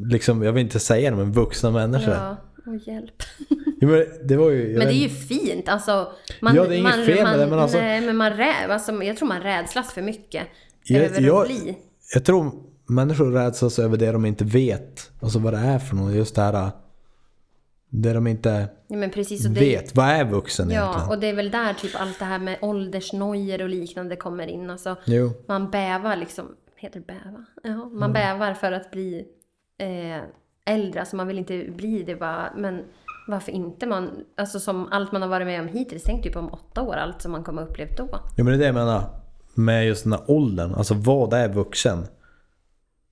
liksom, jag vill inte säga det, men vuxna människor. Ja, och hjälp. [LAUGHS] Jo, men det var ju, Men det är vet- ju fint. Alltså, man, Ja, det är inget man, fel med man, det, men alltså- Nej, men man räv, alltså, jag tror man rädslas för mycket. Jag- över jag- att bli. Jag tror människor rädslas över det de inte vet. Alltså vad det är för något. Just det här. Det de inte Ja, precis. Och det, vet. Vad är vuxen Ja, egentligen? och det är väl där typ allt det här med åldersnojor och liknande kommer in. Alltså, Jo. man bävar liksom, heter det bäva? Ja, Mm. man bävar för att bli eh, äldre, alltså man vill inte bli det bara, men varför inte man, alltså som allt man har varit med om hittills, tänk typ om åtta år, allt som man kommer ha upplevt då. Jo men det är det jag menar. Med just den här åldern. Alltså vad är vuxen?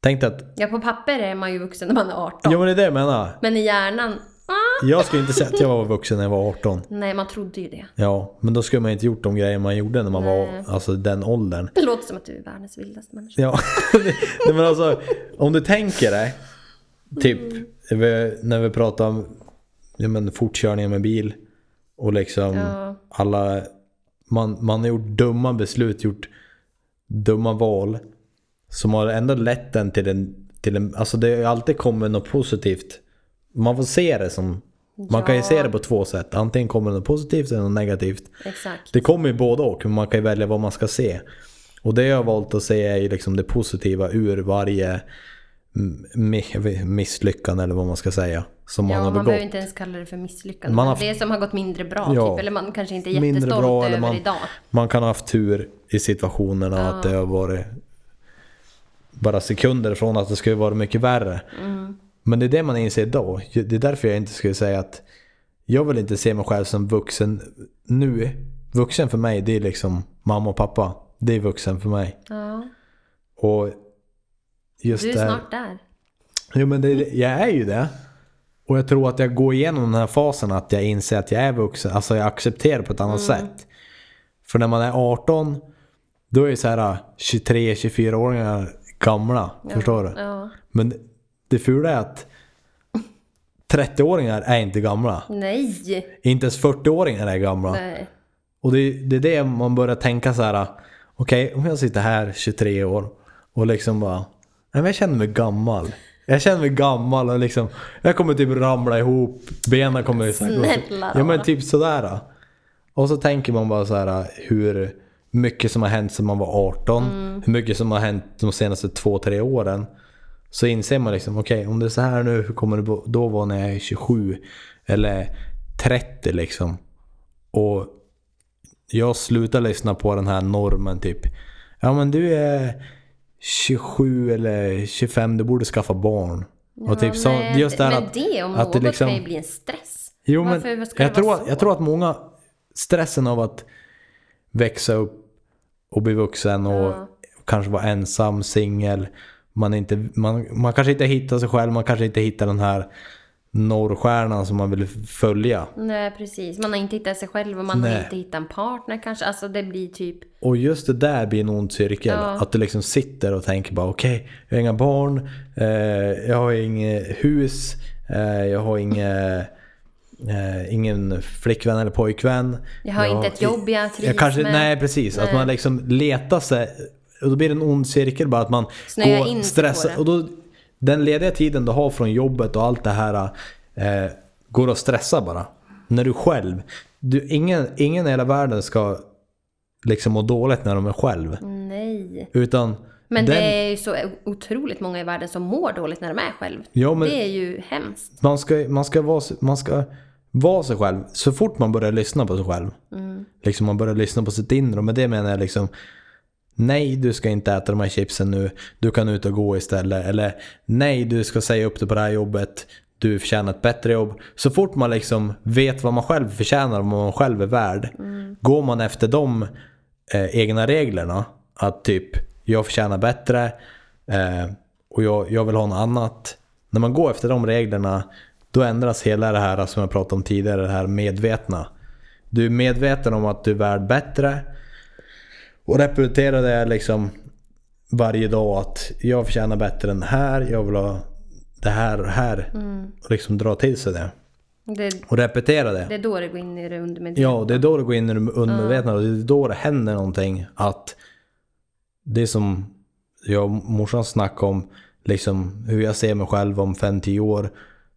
Tänk att... Ja, på papper är man ju vuxen när man är 18, Jo men det är det jag menar. men i hjärnan, ah, Jag skulle inte säga att jag var vuxen när jag var 18. nej man trodde ju det. Ja, men då skulle man inte gjort de grejer man gjorde när man Nej. var alltså den åldern. Det låter som att du är världens vildaste människa. Ja, [LAUGHS] men alltså om du tänker dig. Typ vi- när vi pratar om ja, men, fortkörningar med bil. Och liksom Ja. alla, man, man har gjort dumma beslut, gjort dumma val. Som har ändå lett en till en, till en alltså det har alltid kommit något positivt. Man får se det som, man kan ju se det på två sätt. Antingen kommer det något positivt eller något negativt. Exakt. Det kommer ju både och, men man kan ju välja vad man ska se. Och det jag har valt att se är ju liksom det positiva ur varje misslyckande eller vad man ska säga. Som man Ja, har man begått. behöver inte ens kalla det för misslyckande. Man Man har- det som har gått mindre bra, Ja. typ. Eller man kanske inte är jättestolt bra, över man- idag. Man kan ha haft tur i situationerna Ja. att det har varit bara sekunder från att det skulle vara mycket värre. Mm. Men det är det man inser då. Det är därför jag inte skulle säga att jag vill inte se mig själv som vuxen nu. Vuxen för mig det är liksom mamma och pappa. Det är vuxen för mig. Ja, Och just du är det här- snart där. Jo men det, jag är ju det. Och jag tror att jag går igenom den här fasen att jag inser att jag är vuxen. Alltså jag accepterar på ett annat Mm. sätt. För när man är 18, då är ju så här 23-24-åringar gamla. Förstår du? Ja. Men det fula är att 30-åringar är inte gamla. Nej! Inte ens 40-åringar är gamla. Nej. Och det, det är det man börjar tänka så här. Okej, om jag sitter här 23 år och liksom bara. Nej men jag känner mig gammal. Jag känner mig gammal och liksom. Jag kommer typ ramla ihop. Benen kommer så här Snälla Ja men typ sådär. Och så tänker man bara så här hur mycket som har hänt sedan man var 18. Mm. Hur mycket som har hänt de senaste 2-3 åren. Så inser man liksom, okej om det är så här nu, hur kommer det då vara när jag är 27? Eller 30 liksom. Och jag slutar lyssna på den här normen typ. Ja men du är 27 eller 25, du borde skaffa barn. och typ så, just det men att, det om att något det liksom- kan ju bli en stress. Jo men Varför ska jag tror, att, jag tror att många, stressen av att växa upp och bli vuxen och Ja. kanske vara ensam, singel. Man, inte, man, man kanske inte hittar sig själv, man kanske inte hittar den här norrstjärnan som man vill följa. Nej, precis. Man har inte hittat sig själv och man Nej. har inte hittat en partner kanske. Alltså det blir typ... Och just det där blir en ond cirkel. Ja. Att du liksom sitter och tänker bara okej, jag har inga barn, eh, jag har inget hus, eh, jag har inget, eh, ingen flickvän eller pojkvän. Jag har inte ett jobb jag trivs kanske, med. Nej precis, att Nej. man liksom letar sig. Och då blir det en ond cirkel bara att man Snöar går in stressar. Och då, den lediga tiden du har från jobbet och allt det här eh, går att stressa bara. När du själv. Du, ingen, ingen i hela världen ska liksom må dåligt när de är själv. Nej. Utan Men den, det är ju så otroligt många i världen som mår dåligt när de är själv. Ja, men- Det är ju hemskt. man, ska, man, ska vara, man ska vara sig själv. Så fort man börjar lyssna på sig själv. Mm. Liksom man börjar lyssna på sitt inre. Och med det menar jag liksom Nej, du ska inte äta de här chipsen nu. Du kan ut och gå istället. Eller nej, du ska säga upp dig på det här jobbet. Du förtjänar ett bättre jobb. Så fort man liksom vet vad man själv förtjänar och vad man själv är värd. Går man efter de eh, egna reglerna. Att typ, jag förtjänar bättre. Eh, och jag, jag vill ha något annat. När man går efter de reglerna. Då ändras hela det här som jag pratade om tidigare. Det här medvetna. Du är medveten om att du är värd bättre. Och repeterar det liksom varje dag att jag förtjänar bättre än det här. Jag vill ha det här och det här. Och liksom dra till sig det. Det, Och repetera det. det är då det går in i det undermedvetna. Ja, det är då det går in i det undermedvetna och det är då det händer någonting. Att det som jag och morsan snackade om, liksom hur jag ser mig själv om 5-10 år.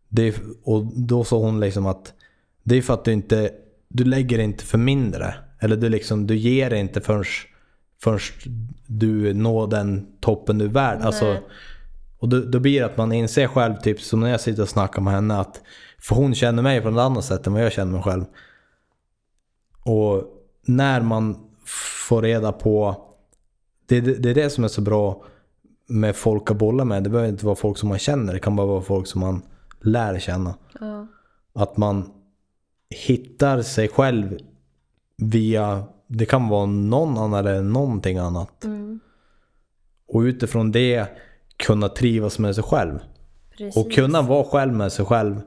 Det är, och då sa hon liksom att det är för att du inte, du lägger inte för mindre. Eller du liksom, du ger inte förrän, förrän du når den toppen du är värd. Alltså, och då, då blir det att man inser själv, typ som när jag sitter och snackar med henne, att för hon känner mig på ett annat sätt än vad jag känner mig själv. Och när man får reda på, det, det, det är det som är så bra med folk att bolla med. Det behöver inte vara folk som man känner, det kan bara vara folk som man lär känna. Ja. Att man hittar sig själv via, det kan vara någon annan eller någonting annat. Mm. Och utifrån det kunna trivas med sig själv. Precis. Och kunna vara själv med sig själv.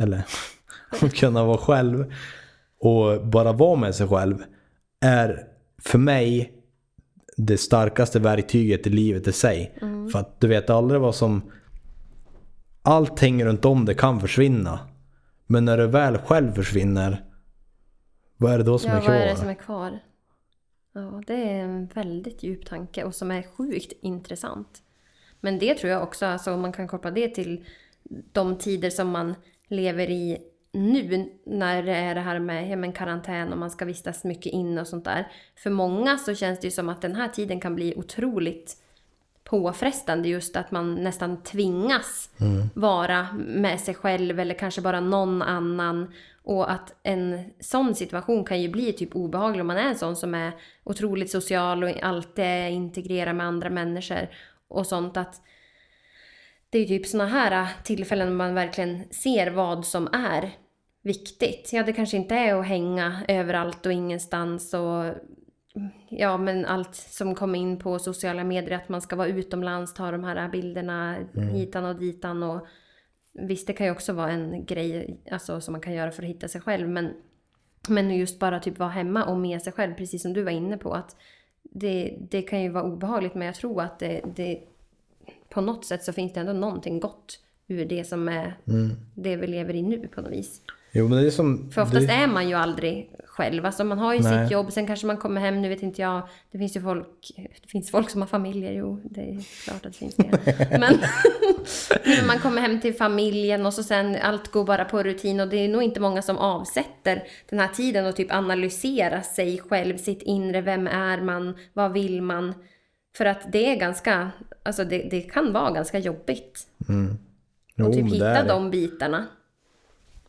Eller [LAUGHS] kunna vara själv. Och bara vara med sig själv. Är för mig det starkaste verktyget i livet i sig. För att du vet aldrig vad som... Allting runt om det kan försvinna. Men när du väl själv försvinner. Vad är det då som ja, är kvar? vad är det som är kvar? Ja, det är en väldigt djup tanke och som är sjukt intressant. Men det tror jag också, alltså om man kan koppla det till de tider som man lever i nu när det är det här med ja, men karantän och man ska vistas mycket inne och sånt där. För många så känns det ju som att den här tiden kan bli otroligt påfrestande just att man nästan tvingas vara med sig själv eller kanske bara någon annan. Och att en sån situation kan ju bli typ obehaglig om man är en sån som är otroligt social och alltid integrerar med andra människor och sånt. att Det är ju typ såna här tillfällen man verkligen ser vad som är viktigt. Ja, det kanske inte är att hänga överallt och ingenstans och ja, men allt som kommer in på sociala medier, att man ska vara utomlands, ta de här bilderna hitan och ditan och visst, det kan ju också vara en grej alltså, som man kan göra för att hitta sig själv, men, men just bara typ vara hemma och med sig själv, precis som du var inne på, att det, det kan ju vara obehagligt, men jag tror att det, det på något sätt så finns det ändå någonting gott ur det som är det vi lever i nu på något vis. Jo men det är som... För oftast det, är man ju aldrig själv. Alltså man har ju Nej. sitt jobb, sen kanske man kommer hem, nu vet inte jag. Det finns ju folk, det finns folk som har familjer, jo det är klart att det finns det. Men [LAUGHS] nu man kommer hem till familjen och så sen allt går bara på rutin och det är nog inte många som avsätter den här tiden och typ analysera sig själv, sitt inre, vem är man, vad vill man? För att det är ganska, alltså det, det kan vara ganska jobbigt. Jo, Och typ hitta de bitarna.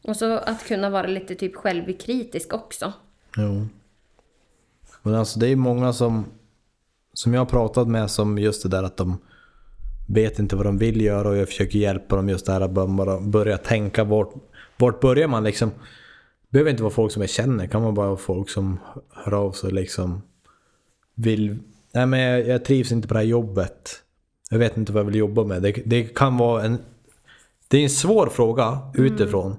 Och så att kunna vara lite typ självkritisk också. Jo. Men alltså det är många som, som jag har pratat med som just det där att de vet inte vad de vill göra och jag försöker hjälpa dem just det här att bara börja tänka vart, vart börjar man liksom. behöver inte vara folk som jag känner, kan man bara vara folk som hör av sig liksom vill, nej men jag, jag trivs inte på det här jobbet. Jag vet inte vad jag vill jobba med. Det, det kan vara en, det är en svår fråga utifrån.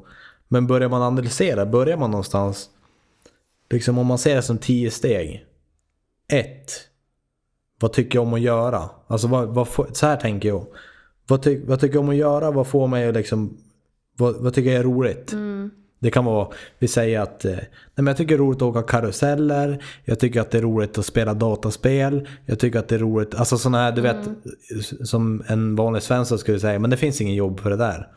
Men börjar man analysera, börjar man någonstans Liksom om man ser det som tio steg. Ett. Vad tycker jag om att göra? Alltså vad, vad, så här tänker jag. Vad, ty, vad tycker jag om att göra? Vad får mig att liksom... Vad, vad tycker jag är roligt? Det kan vara, vi säger att eh, nej men jag tycker det är roligt att åka karuseller. Jag tycker att det är roligt att spela dataspel. Jag tycker att det är roligt, alltså sådana här du vet, som en vanlig svensson skulle säga, men det finns ingen jobb för det där.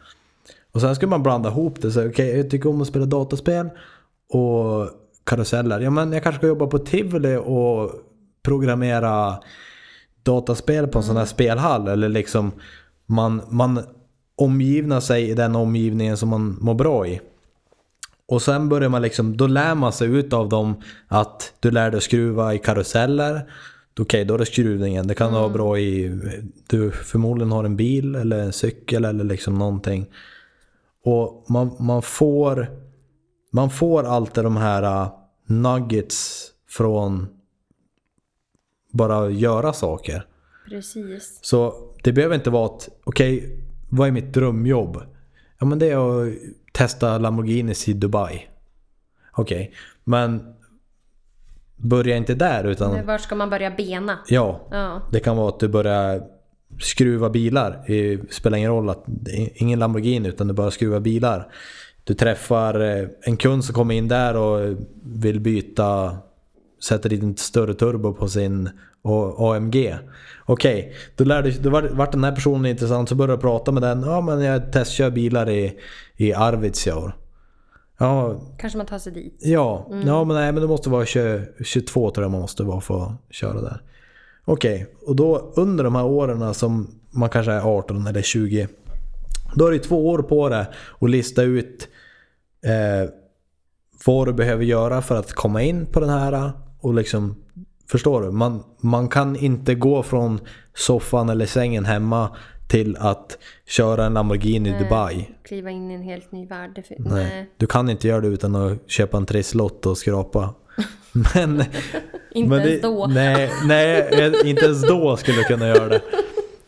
Och sen ska man blanda ihop det. Så, okej, jag tycker om att spela dataspel och karuseller. Ja, men jag kanske ska jobba på Tivoli och programmera dataspel på en sån här spelhall. Eller liksom man, man omgivnar sig i den omgivningen som man mår bra i. Och sen börjar man liksom, då lär man sig ut av dem att du lär dig skruva i karuseller. Okej, då är det skruvningen. Det kan vara bra i, du förmodligen har en bil eller en cykel eller liksom någonting. Och man, man får man får alltid de här uh, nuggets från bara göra saker. Precis. Så det behöver inte vara att, okej, vad är mitt drömjobb? Ja men det är att testa Lamborghinis i Dubai. Okej, men börja inte där utan, Men Var ska man börja bena? ja, Ja. det kan vara att du börjar skruva bilar. Det spelar ingen roll att det är ingen Lamborghini utan du bara skruva bilar. Du träffar eh, en kund som kommer in där och vill byta, sätter dit en större turbo på sin AMG. Okej, då, lär du, då vart den här personen intressant så börjar du prata med den. Ja men jag testkör bilar i, i Arvidsjaur. Ja, Kanske man tar sig dit. Ja, ja men nej men det måste vara 20, 22 tror jag man måste vara för att köra där. Okej, och då under de här åren som man kanske är 18 eller 20. Då är det två år på det att lista ut eh, vad du behöver göra för att komma in på den här. Och liksom, förstår du? Man, man kan inte gå från soffan eller sängen hemma till att köra en Lamborghini i Dubai. Kliva in i en helt ny värld. Nej. Nej. Du kan inte göra det utan att köpa en trisslott och skrapa. [LAUGHS] Men, Inte men ens det, då. Nej, nej, inte ens då skulle du kunna göra det.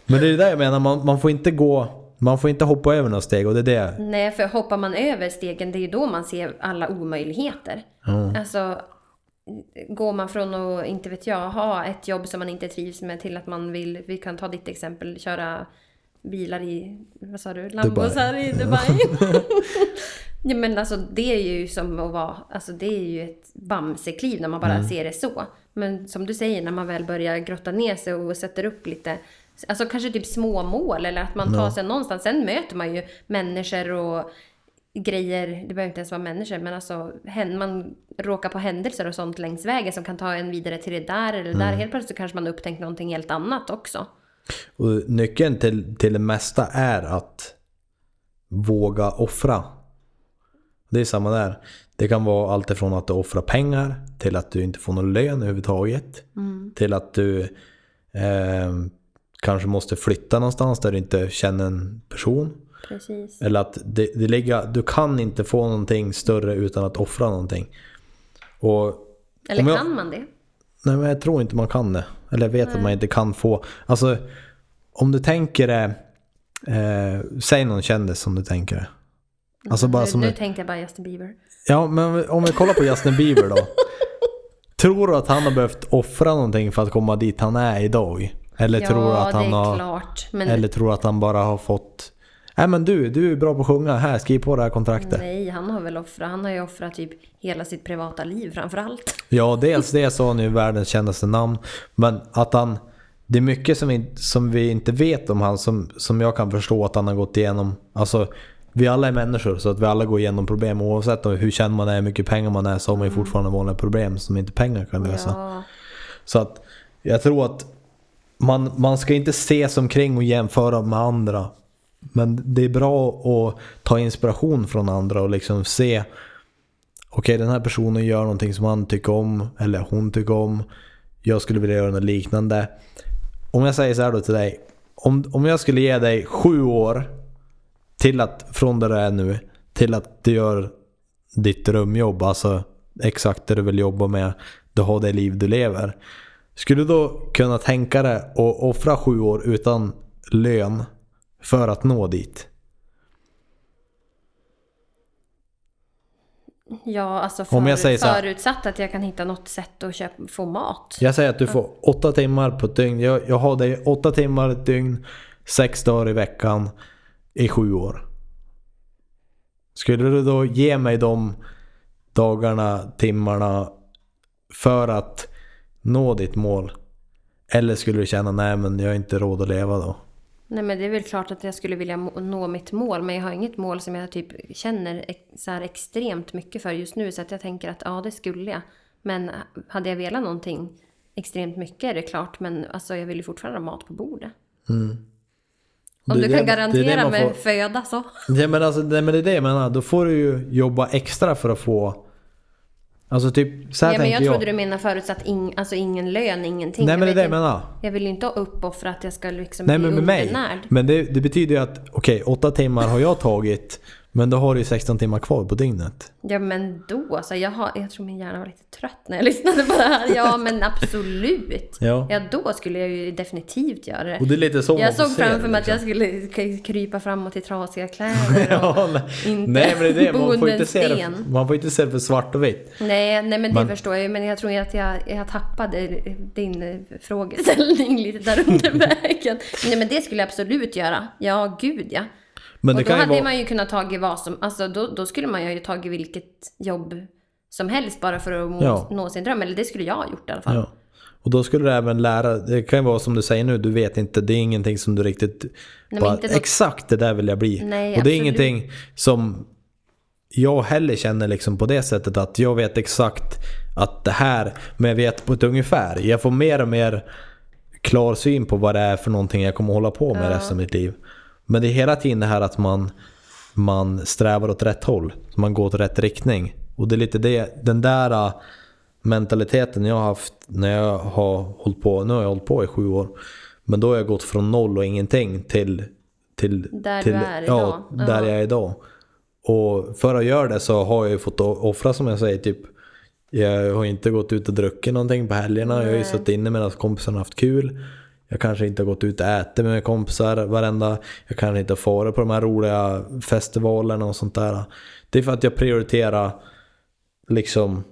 Men det är det där jag menar, man, man får inte gå, man får inte hoppa över några steg och det är det. Nej, för hoppar man över stegen, det är ju då man ser alla omöjligheter. Alltså, går man från att, inte vet jag, ha ett jobb som man inte trivs med till att man vill, vi kan ta ditt exempel, köra bilar i, vad sa du, Lambos Dubai. här i [LAUGHS] Dubai. [LAUGHS] ja, men alltså det är ju som att vara, alltså det är ju ett bamsekliv när man bara ser det så. Men som du säger, när man väl börjar grotta ner sig och sätter upp lite, alltså kanske typ små mål eller att man tar sig någonstans. Sen möter man ju människor och grejer, det behöver inte ens vara människor, men alltså man råkar på händelser och sånt längs vägen som kan ta en vidare till det där eller det där. Helt plötsligt kanske man upptäckt någonting helt annat också. Och nyckeln till, till det mesta är att våga offra. Det är samma där. Det kan vara allt ifrån att du offrar pengar till att du inte får någon lön överhuvudtaget. Till att du eh, kanske måste flytta någonstans där du inte känner en person. Precis. Eller att det, det ligger, du kan inte få någonting större utan att offra någonting. Och Eller jag- kan man det? Nej men jag tror inte man kan det. Eller jag vet att man inte kan få. Alltså om du tänker det. Eh, säg någon kändis som du tänker det. Alltså bara nu, som nu tänkte jag bara Justin Bieber. Ja men om vi kollar på Justin Bieber då. [LAUGHS] tror du att han har behövt offra någonting för att komma dit han är idag? Eller ja, tror du att han har... klart. Men Eller tror du att han bara har fått... Nej men du, du är bra på att sjunga. Här, skriv på det här kontraktet. nej, han har väl offrat. Han har ju offrat typ hela sitt privata liv framför allt. Ja, dels det så har han ju världens kändaste namn. Men att han... Det är mycket som vi, som vi inte vet om han som, som jag kan förstå att han har gått igenom. Alltså, vi alla är människor så att vi alla går igenom problem. Oavsett om hur känd man är, hur mycket pengar man är så har man ju fortfarande vanliga problem som inte pengar kan lösa. Ja, Så att jag tror att man, man ska inte se sig omkring och jämföra med andra. Men det är bra att ta inspiration från andra och liksom se Okej den här personen gör någonting som han tycker om eller hon tycker om. Jag skulle vilja göra något liknande. Om jag säger så här då till dig. Om, om jag skulle ge dig sju år till att, från där du är nu, till att du gör ditt drömjobb, alltså exakt det du vill jobba med, du har det liv du lever. Skulle du då kunna tänka dig att offra sju år utan lön för att nå dit? ja alltså för, Om jag säger så här- förutsatt att jag kan hitta något sätt att köpa, få mat. Jag säger att du får åtta timmar på ett dygn. Jag, jag har dig åtta timmar ett dygn, sex dagar i veckan i sju år. Skulle du då ge mig de dagarna, timmarna för att nå ditt mål? Eller skulle du känna nej men jag har inte råd att leva då? Nej men det är väl klart att jag skulle vilja nå mitt mål men jag har inget mål som jag typ känner så här extremt mycket för just nu så att jag tänker att ja det skulle jag. Men hade jag velat någonting extremt mycket är det klart men alltså jag vill ju fortfarande ha mat på bordet. Om Det du kan det- det det garantera man mig får- föda så. Ja, men, alltså, nej, men det är det jag menar. Då får du ju jobba extra för att få... Alltså typ så här Ja, men jag jag. trodde du menade förutsatt ing, alltså ingen lön, ingenting. Nej Jag men det är det jag inte- menar. Jag vill ju inte uppoffra att jag ska liksom Nej bli men med mig. Men det, det betyder ju att okej, åtta timmar har jag tagit. Men då har du ju 16 timmar kvar på dygnet. Ja men då, alltså jag, har, jag tror min hjärna var lite trött när jag [LAUGHS] lyssnade på det här. Ja men absolut. Ja. Ja då skulle jag ju definitivt göra det. Och det är lite så man Jag såg framför mig att jag liksom. skulle krypa framåt i trasiga [LAUGHS] kläder Ja, nej. inte nej men det är det. bo Man får, under inte se det, sten. man får inte se det för svart och vitt. Nej, nej men det Men- förstår jag ju. Men jag tror att jag, jag tappade din eh, frågeställning lite där under [LAUGHS] vägen. Nej men det skulle jag absolut göra. Ja, gud ja. Men och då kan ju hade vara... man ju kunnat tagit vad som, alltså då, då skulle man ju tagit vilket jobb som helst bara för att Ja. nå sin dröm. Eller det skulle jag ha gjort i alla fall. Ja. Och då skulle du även lära, det kan ju vara som du säger nu, du vet inte, det är ingenting som du riktigt... men bara, något- Exakt det där vill jag bli. Nej, och det är absolut. ingenting som jag heller känner liksom på det sättet att jag vet exakt att det här, men jag vet på ett ungefär. Jag får mer och mer klar syn på vad det är för någonting jag kommer hålla på med Ja. resten av mitt liv. Men det är hela tiden det här att man, man strävar åt rätt håll. Man går åt rätt riktning. Och det är lite det, den där äh, mentaliteten jag har haft när jag har hållit på. Nu har jag hållit på i sju år. Men då har jag gått från noll och ingenting till... till Där till, du är ja, idag. där Ja. jag är idag. Och för att göra det så har jag ju fått offra som jag säger. Typ, jag har inte gått ut och druckit någonting på helgerna. Jag har ju Nej. suttit inne medan kompisarna haft kul. Jag kanske inte har gått ut och ätit med kompisar varenda. Jag kanske inte har farit på de här roliga festivalerna och sånt där. Det är för att jag prioriterar liksom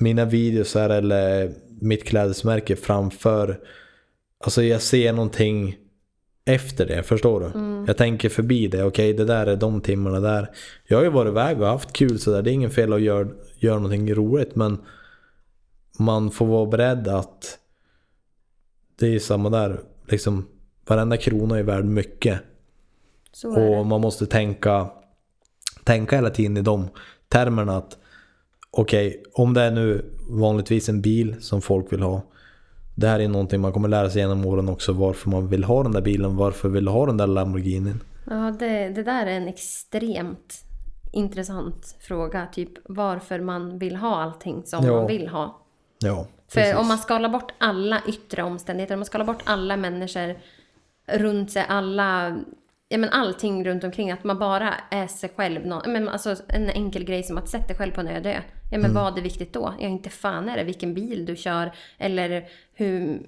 mina videosar eller mitt klädesmärke framför. Alltså jag ser någonting efter det, förstår du? Jag tänker förbi det, okej det där är de timmarna där. Jag har ju varit iväg och haft kul sådär, det är ingen fel att göra gör någonting roligt men man får vara beredd att det är samma där, liksom varenda krona är värd mycket. Så Och man måste tänka tänka hela tiden i de termerna att okej, om det är nu vanligtvis en bil som folk vill ha. Det här är någonting man kommer lära sig genom åren också varför man vill ha den där bilen, varför vill ha den där Lamborghinin. Ja, det, det där är en extremt intressant fråga. Typ varför man vill ha allting som Ja. man vill ha. Ja, För precis. om man skalar bort alla yttre omständigheter, om man skalar bort alla människor runt sig, alla, ja men allting runt omkring, att man bara är sig själv. nå- Men alltså en enkel grej som att sätta dig själv på en öde. Ja men vad är viktigt då? Ja inte fan är det vilken bil du kör eller hur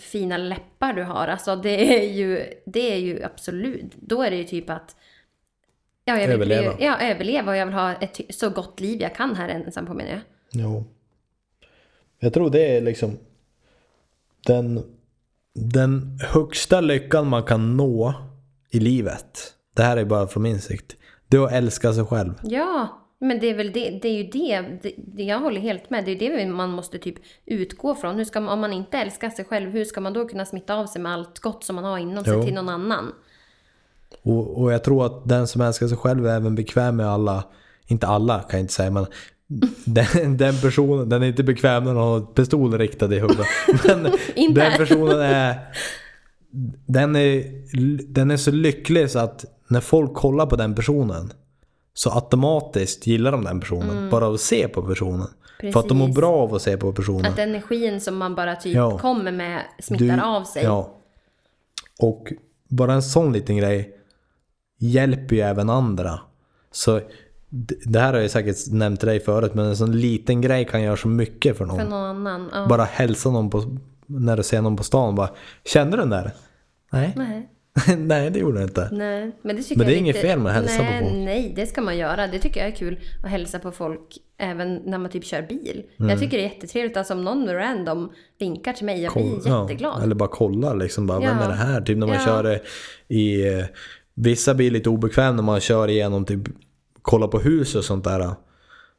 fina läppar du har. Alltså det är ju, det är ju absolut, då är det ju typ att Ja, jag vill Överleva. Bli, ja, överleva och jag vill ha ett så gott liv jag kan här ensam på min ö. Jo. Jag tror det är liksom den, den högsta lyckan man kan nå i livet. Det här är bara från min sikt. Det är att älska sig själv. Ja, men det är väl det, det är ju det, det, jag håller helt med, det är det man måste typ utgå från. Hur ska man, om man inte älskar sig själv, hur ska man då kunna smitta av sig med allt gott som man har inom sig Jo. till någon annan? Och, och jag tror att den som älskar sig själv är även bekväm med alla, inte alla kan jag inte säga, men den, den personen, den är inte bekväm när har en pistol riktad i huvudet. Men [LAUGHS] den personen är, den är, den är så lycklig så att när folk kollar på den personen så automatiskt gillar de den personen. Bara av att se på personen. För att de mår Precis. bra av att se på personen. Att energin som man bara typ Ja. kommer med smittar av sig. Ja. Och bara en sån liten grej hjälper ju även andra. Så det här har jag säkert nämnt till dig förut, men en sån liten grej kan göra så mycket för någon. För någon annan. Ja. Bara hälsa någon på, när du ser någon på stan. Bara, Kände du den där? Nej. Nej. [LAUGHS] Nej, det gjorde den inte. Nej, men det tycker Men det jag är inget fel med att hälsa nej, på folk. Nej, det ska man göra. Det tycker jag är kul att hälsa på folk även när man typ kör bil. Mm. Jag tycker det är jättetrevligt. Alltså om någon random vinkar till mig, jag blir Ja, jätteglad. eller bara kolla liksom. Bara, Vem Ja. är det här? Typ när man Ja. kör i... eh, Vissa blir lite obekväma när man kör igenom typ kolla på hus och sånt där.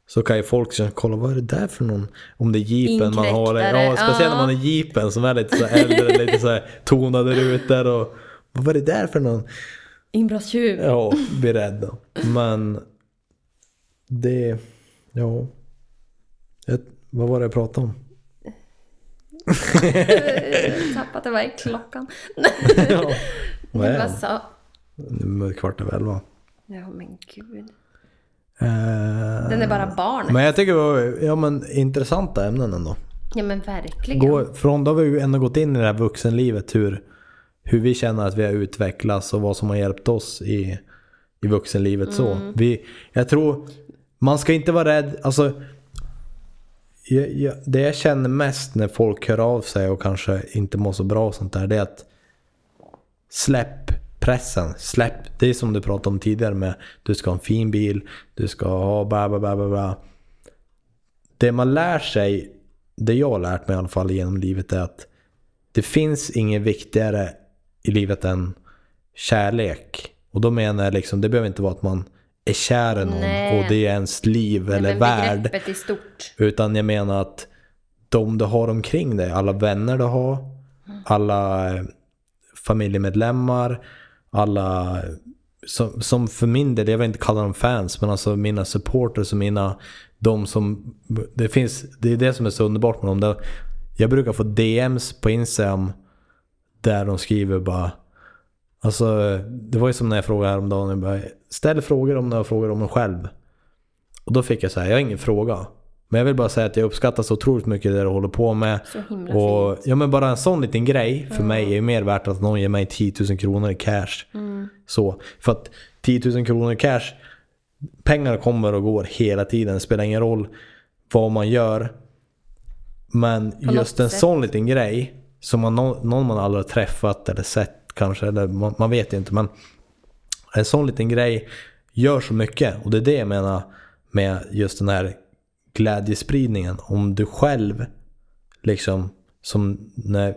Så kan ju folk säga, kolla vad är det där för någon? Om det är jeepen man har. Ja, speciellt när man är jeepen som är lite så äldre, [LAUGHS] lite så tonade rutor och vad var det där för någon? Inbrottstjuv. Ja, blir rädd då. Men det, ja. Jag, vad var det jag pratade om? Tappat [LAUGHS] det, vad är klockan? ja, vad är det? är det kvart över elva. Ja men gud. Den är bara barn. Men jag tycker det var ja, men, intressanta ämnen ändå. Ja men verkligen. Gå, från då har vi ju ändå gått in i det här vuxenlivet. Hur, hur vi känner att vi har utvecklats och vad som har hjälpt oss i, i vuxenlivet. Så. Vi, jag tror, man ska inte vara rädd. Alltså, jag, jag, det jag känner mest när folk hör av sig och kanske inte mår så bra och sånt där. Det är att släpp pressen. Släpp, det är som du pratade om tidigare med du ska ha en fin bil, du ska ha bla bla bla bla. Det man lär sig, det jag har lärt mig i alla fall genom livet är att det finns inget viktigare i livet än kärlek. Och då menar jag liksom, det behöver inte vara att man är kär i någon Nej. och det är ens liv Nej, eller värld. Utan jag menar att de du har omkring dig, alla vänner du har, alla eh, familjemedlemmar, alla som, som för min del, jag vill inte kalla dem fans, men alltså mina supporters och mina, de som, det finns, det är det som är så underbart med dem. Där jag brukar få DMs på Instagram där de skriver bara Alltså, det var ju som när jag frågade häromdagen, jag bara, ställ frågor om du har frågor om dig själv. Och då fick jag säga, jag har ingen fråga. Men jag vill bara säga att jag uppskattar så otroligt mycket det du håller på med. Så himla Och fint. ja men bara en sån liten grej för mig är ju mer värt att någon ger mig 10 000 kronor i cash. Mm. Så, för att 10 000 kronor i cash, pengar kommer och går hela tiden. Det spelar ingen roll vad man gör. Men något just en sätt. sån liten grej som man, någon man aldrig har träffat eller sett kanske, eller man, man vet inte. Men en sån liten grej gör så mycket. Och det är det jag menar med just den här glädjespridningen. Om du själv liksom som när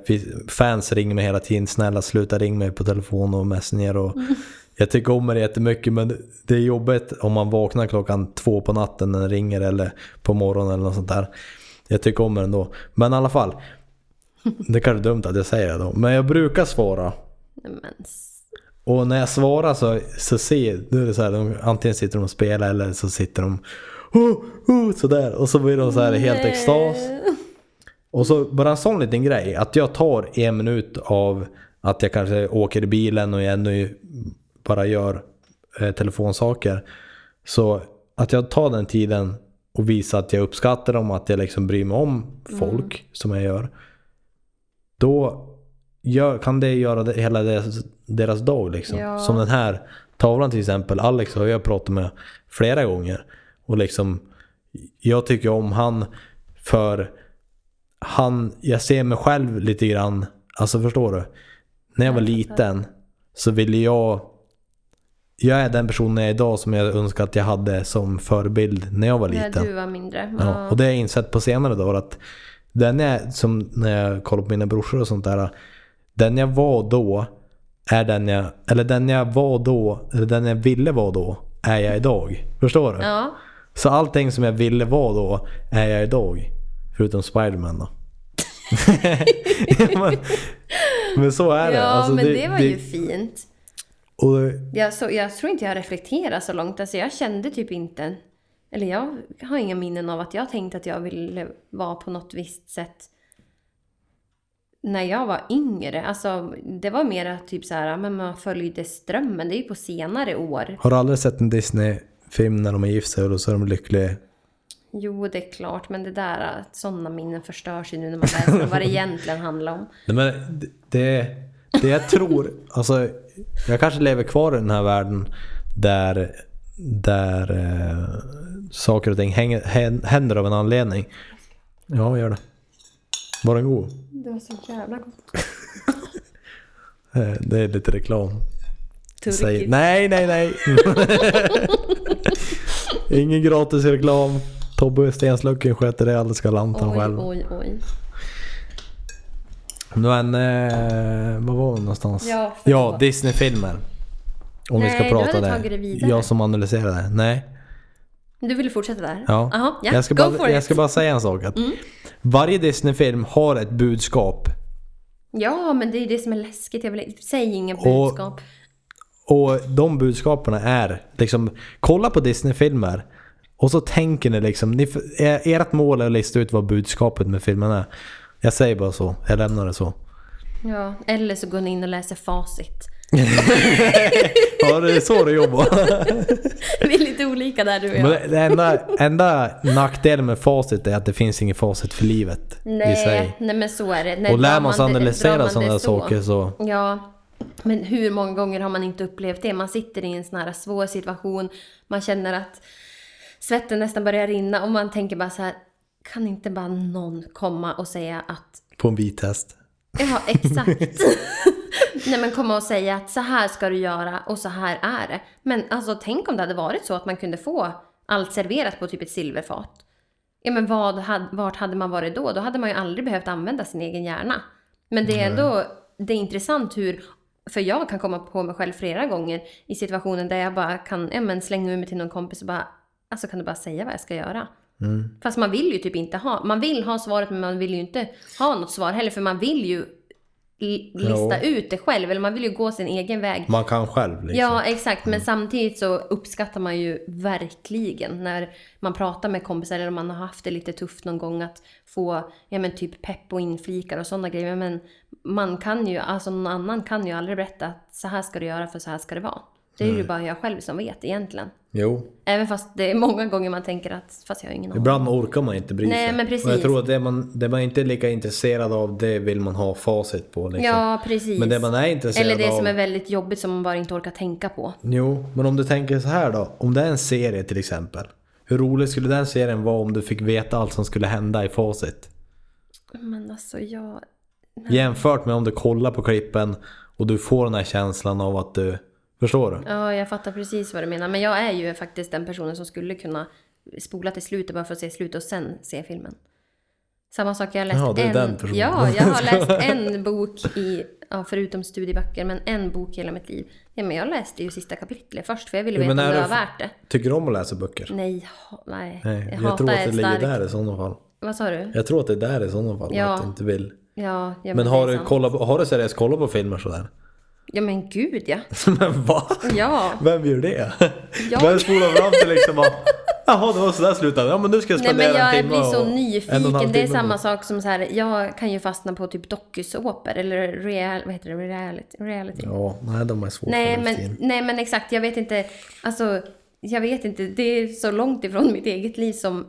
fans ringer mig hela tiden. Snälla sluta ring mig på telefon och messenger. Och [LAUGHS] Jag tycker om det jättemycket men det är jobbigt om man vaknar klockan två på natten när den ringer eller på morgonen eller något sånt där. Jag tycker om det ändå. Men i alla fall. [LAUGHS] Det kanske är dumt att jag säger det då. Men jag brukar svara. Men, Och när jag svarar så, så ser då är det så här, de, antingen sitter de och spelar eller så sitter de oh, oh, sådär. Och så blir de så här helt extas. Och så bara en sån liten grej, att jag tar en minut av att jag kanske åker i bilen och jag ändå bara gör eh, telefonsaker. Så att jag tar den tiden och visar att jag uppskattar dem, att jag liksom bryr mig om folk som jag gör. Då gör, kan det göra det, hela deras, deras dag liksom. Ja. Som den här tavlan till exempel. Alex har jag pratat med flera gånger. Och liksom, jag tycker om han för han, jag ser mig själv lite grann, alltså förstår du? När jag var liten så ville jag, jag är den personen jag är idag som jag önskar att jag hade som förebild när jag var När liten. du var mindre. Ja, och det har jag insett på senare dagar att den jag, som när jag kollar på mina brorsor och sånt där. Den jag var då är den jag, eller den jag var då, eller den jag ville vara då, är jag idag. Förstår du? ja. Så allting som jag ville vara då är jag idag. Förutom Spiderman då. men, [LAUGHS] [LAUGHS] men så är det. Ja, Alltså, men det, var ju fint. Och, Jag, så, jag tror inte jag reflekterar så långt. Alltså jag kände typ inte... Eller jag har inga minnen av att jag tänkte att jag ville vara på något visst sätt när jag var yngre. Alltså det var mer typ så här, men man följde strömmen. Det är ju på senare år. har du aldrig sett en Disney-film när de är gift sig och så är de lyckliga? Jo, det är klart, men det där, att sådana minnen förstörs ju nu när man läser vad det [LAUGHS] egentligen handlar om. Nej, men det- det, jag tror, alltså jag kanske lever kvar i den här världen där, där eh, saker och ting hänger, hän- händer av en anledning. Ja, gör det. Var den god? Det var så jävla gott. [LAUGHS] Eh, Det är lite reklam. Säg, Turkigt. nej, nej, nej. [LAUGHS] Ingen gratis reklam. Tobbe Stenslucken sköter det alldeles galant han Oj, själv. oj, oj. Men, eh, vad var vi någonstans? Ja, ja. Disney-filmer. Om vi Nej, ska du prata hade där. tagit det vidare. Jag som analyserade. Nej. Du ville fortsätta där? Ja. Jaha, ja. jag, ska Go bara, jag ska bara säga en sak. Att Mm. Varje Disney-film har ett budskap. Ja, men det är det som är läskigt. Jag vill säg inga budskap. Och de budskapen är liksom, kolla på Disney-filmer. Och så tänker ni liksom, ni, er- ert mål är att lista ut vad budskapet med filmen är. Jag säger bara så, jag lämnar det så. Ja, eller så går ni in och läser facit. [LAUGHS] Ja, det är så det jobbar. [LAUGHS] Vi är lite olika där du och Men jag. det enda, enda nackdelen med facit är att det finns inget facit för livet i Nej, sig. nej men så är det. Nej, Och lär man sig analysera sådana det saker så... Ja, men hur många gånger har man inte upplevt det? Man sitter i en sån här svår situation, man känner att svetten nästan börjar rinna och man tänker bara så här, kan inte bara någon komma och säga att På en vit häst. Ja, exakt. [LAUGHS] Nej men komma och säga att så här ska du göra och så här är det. Men alltså tänk om det hade varit så att man kunde få allt serverat på typ ett silverfat. Ja men vad, vart hade man varit då? Då hade man ju aldrig behövt använda sin egen hjärna. Men det är ändå, det är intressant hur, för jag kan komma på mig själv flera gånger i situationen där jag bara kan, ja men slänga ur mig till någon kompis och bara, alltså kan du bara säga vad jag ska göra? Mm. Fast man vill ju typ inte ha, man vill ha svaret men man vill ju inte ha något svar heller för man vill ju li- lista ut det själv eller man vill ju gå sin egen väg. Man kan själv liksom. Ja, exakt. Men samtidigt så uppskattar man ju verkligen när man pratar med kompisar eller om man har haft det lite tufft någon gång att få ja, men typ pepp och inflikar och sådana grejer. Men man kan ju, alltså någon annan kan ju aldrig berätta att så här ska du göra för så här ska det vara. Det är ju bara jag själv som vet egentligen. Jo. Även fast det är många gånger man tänker att fast jag har ingen aning. Ibland orkar man inte bry sig. Nej, men precis. Och jag tror att det man, det man inte är lika intresserad av, det vill man ha facit på. Liksom. Ja, precis. Men det man är intresserad Eller det av... som är väldigt jobbigt som man bara inte orkar tänka på. Jo, men om du tänker så här då. Om det är en serie till exempel. Hur rolig skulle den serien vara om du fick veta allt som skulle hända i facit? Men alltså jag... Jämfört med om du kollar på klippen och du får den här känslan av att du... Förstår du? Ja, jag fattar precis vad du menar. Men jag är ju faktiskt den personen som skulle kunna spola till slutet bara för att se slutet och sen se filmen. Samma sak, jag har läst Ja, du är en... den personen. Ja, jag har [LAUGHS] läst en bok i... Ja, förutom studieböcker, men en bok hela mitt liv. Ja, men jag läste ju sista kapitlet först för jag ville Ja, veta men om det det var värt det. Tycker du om att läsa böcker? Nej, nej. Nej, jag, hatar tror att det ligger där i sådana fall. Vad sa du? Jag tror att det är där i sådana fall, Ja. att du inte vill. Ja, ja Men det har du, kollat har du seriöst kollat på filmer sådär? Ja men gud ja. [LAUGHS] Men va? Ja. Vem gör det? Jag. Vem spolar fram till liksom bara Jaha, det var sådär slutade. Ja men nu ska jag Nej spendera men jag en timme blir så och- en och en nyfiken. Det är samma med- sak som så här. Jag kan ju fastna på typ dokusåpor eller real, vad heter det? reality. reality. Ja, nej de är svåra Nej men, nej men exakt, jag vet inte. Alltså, jag vet inte. Det är så långt ifrån mitt eget liv som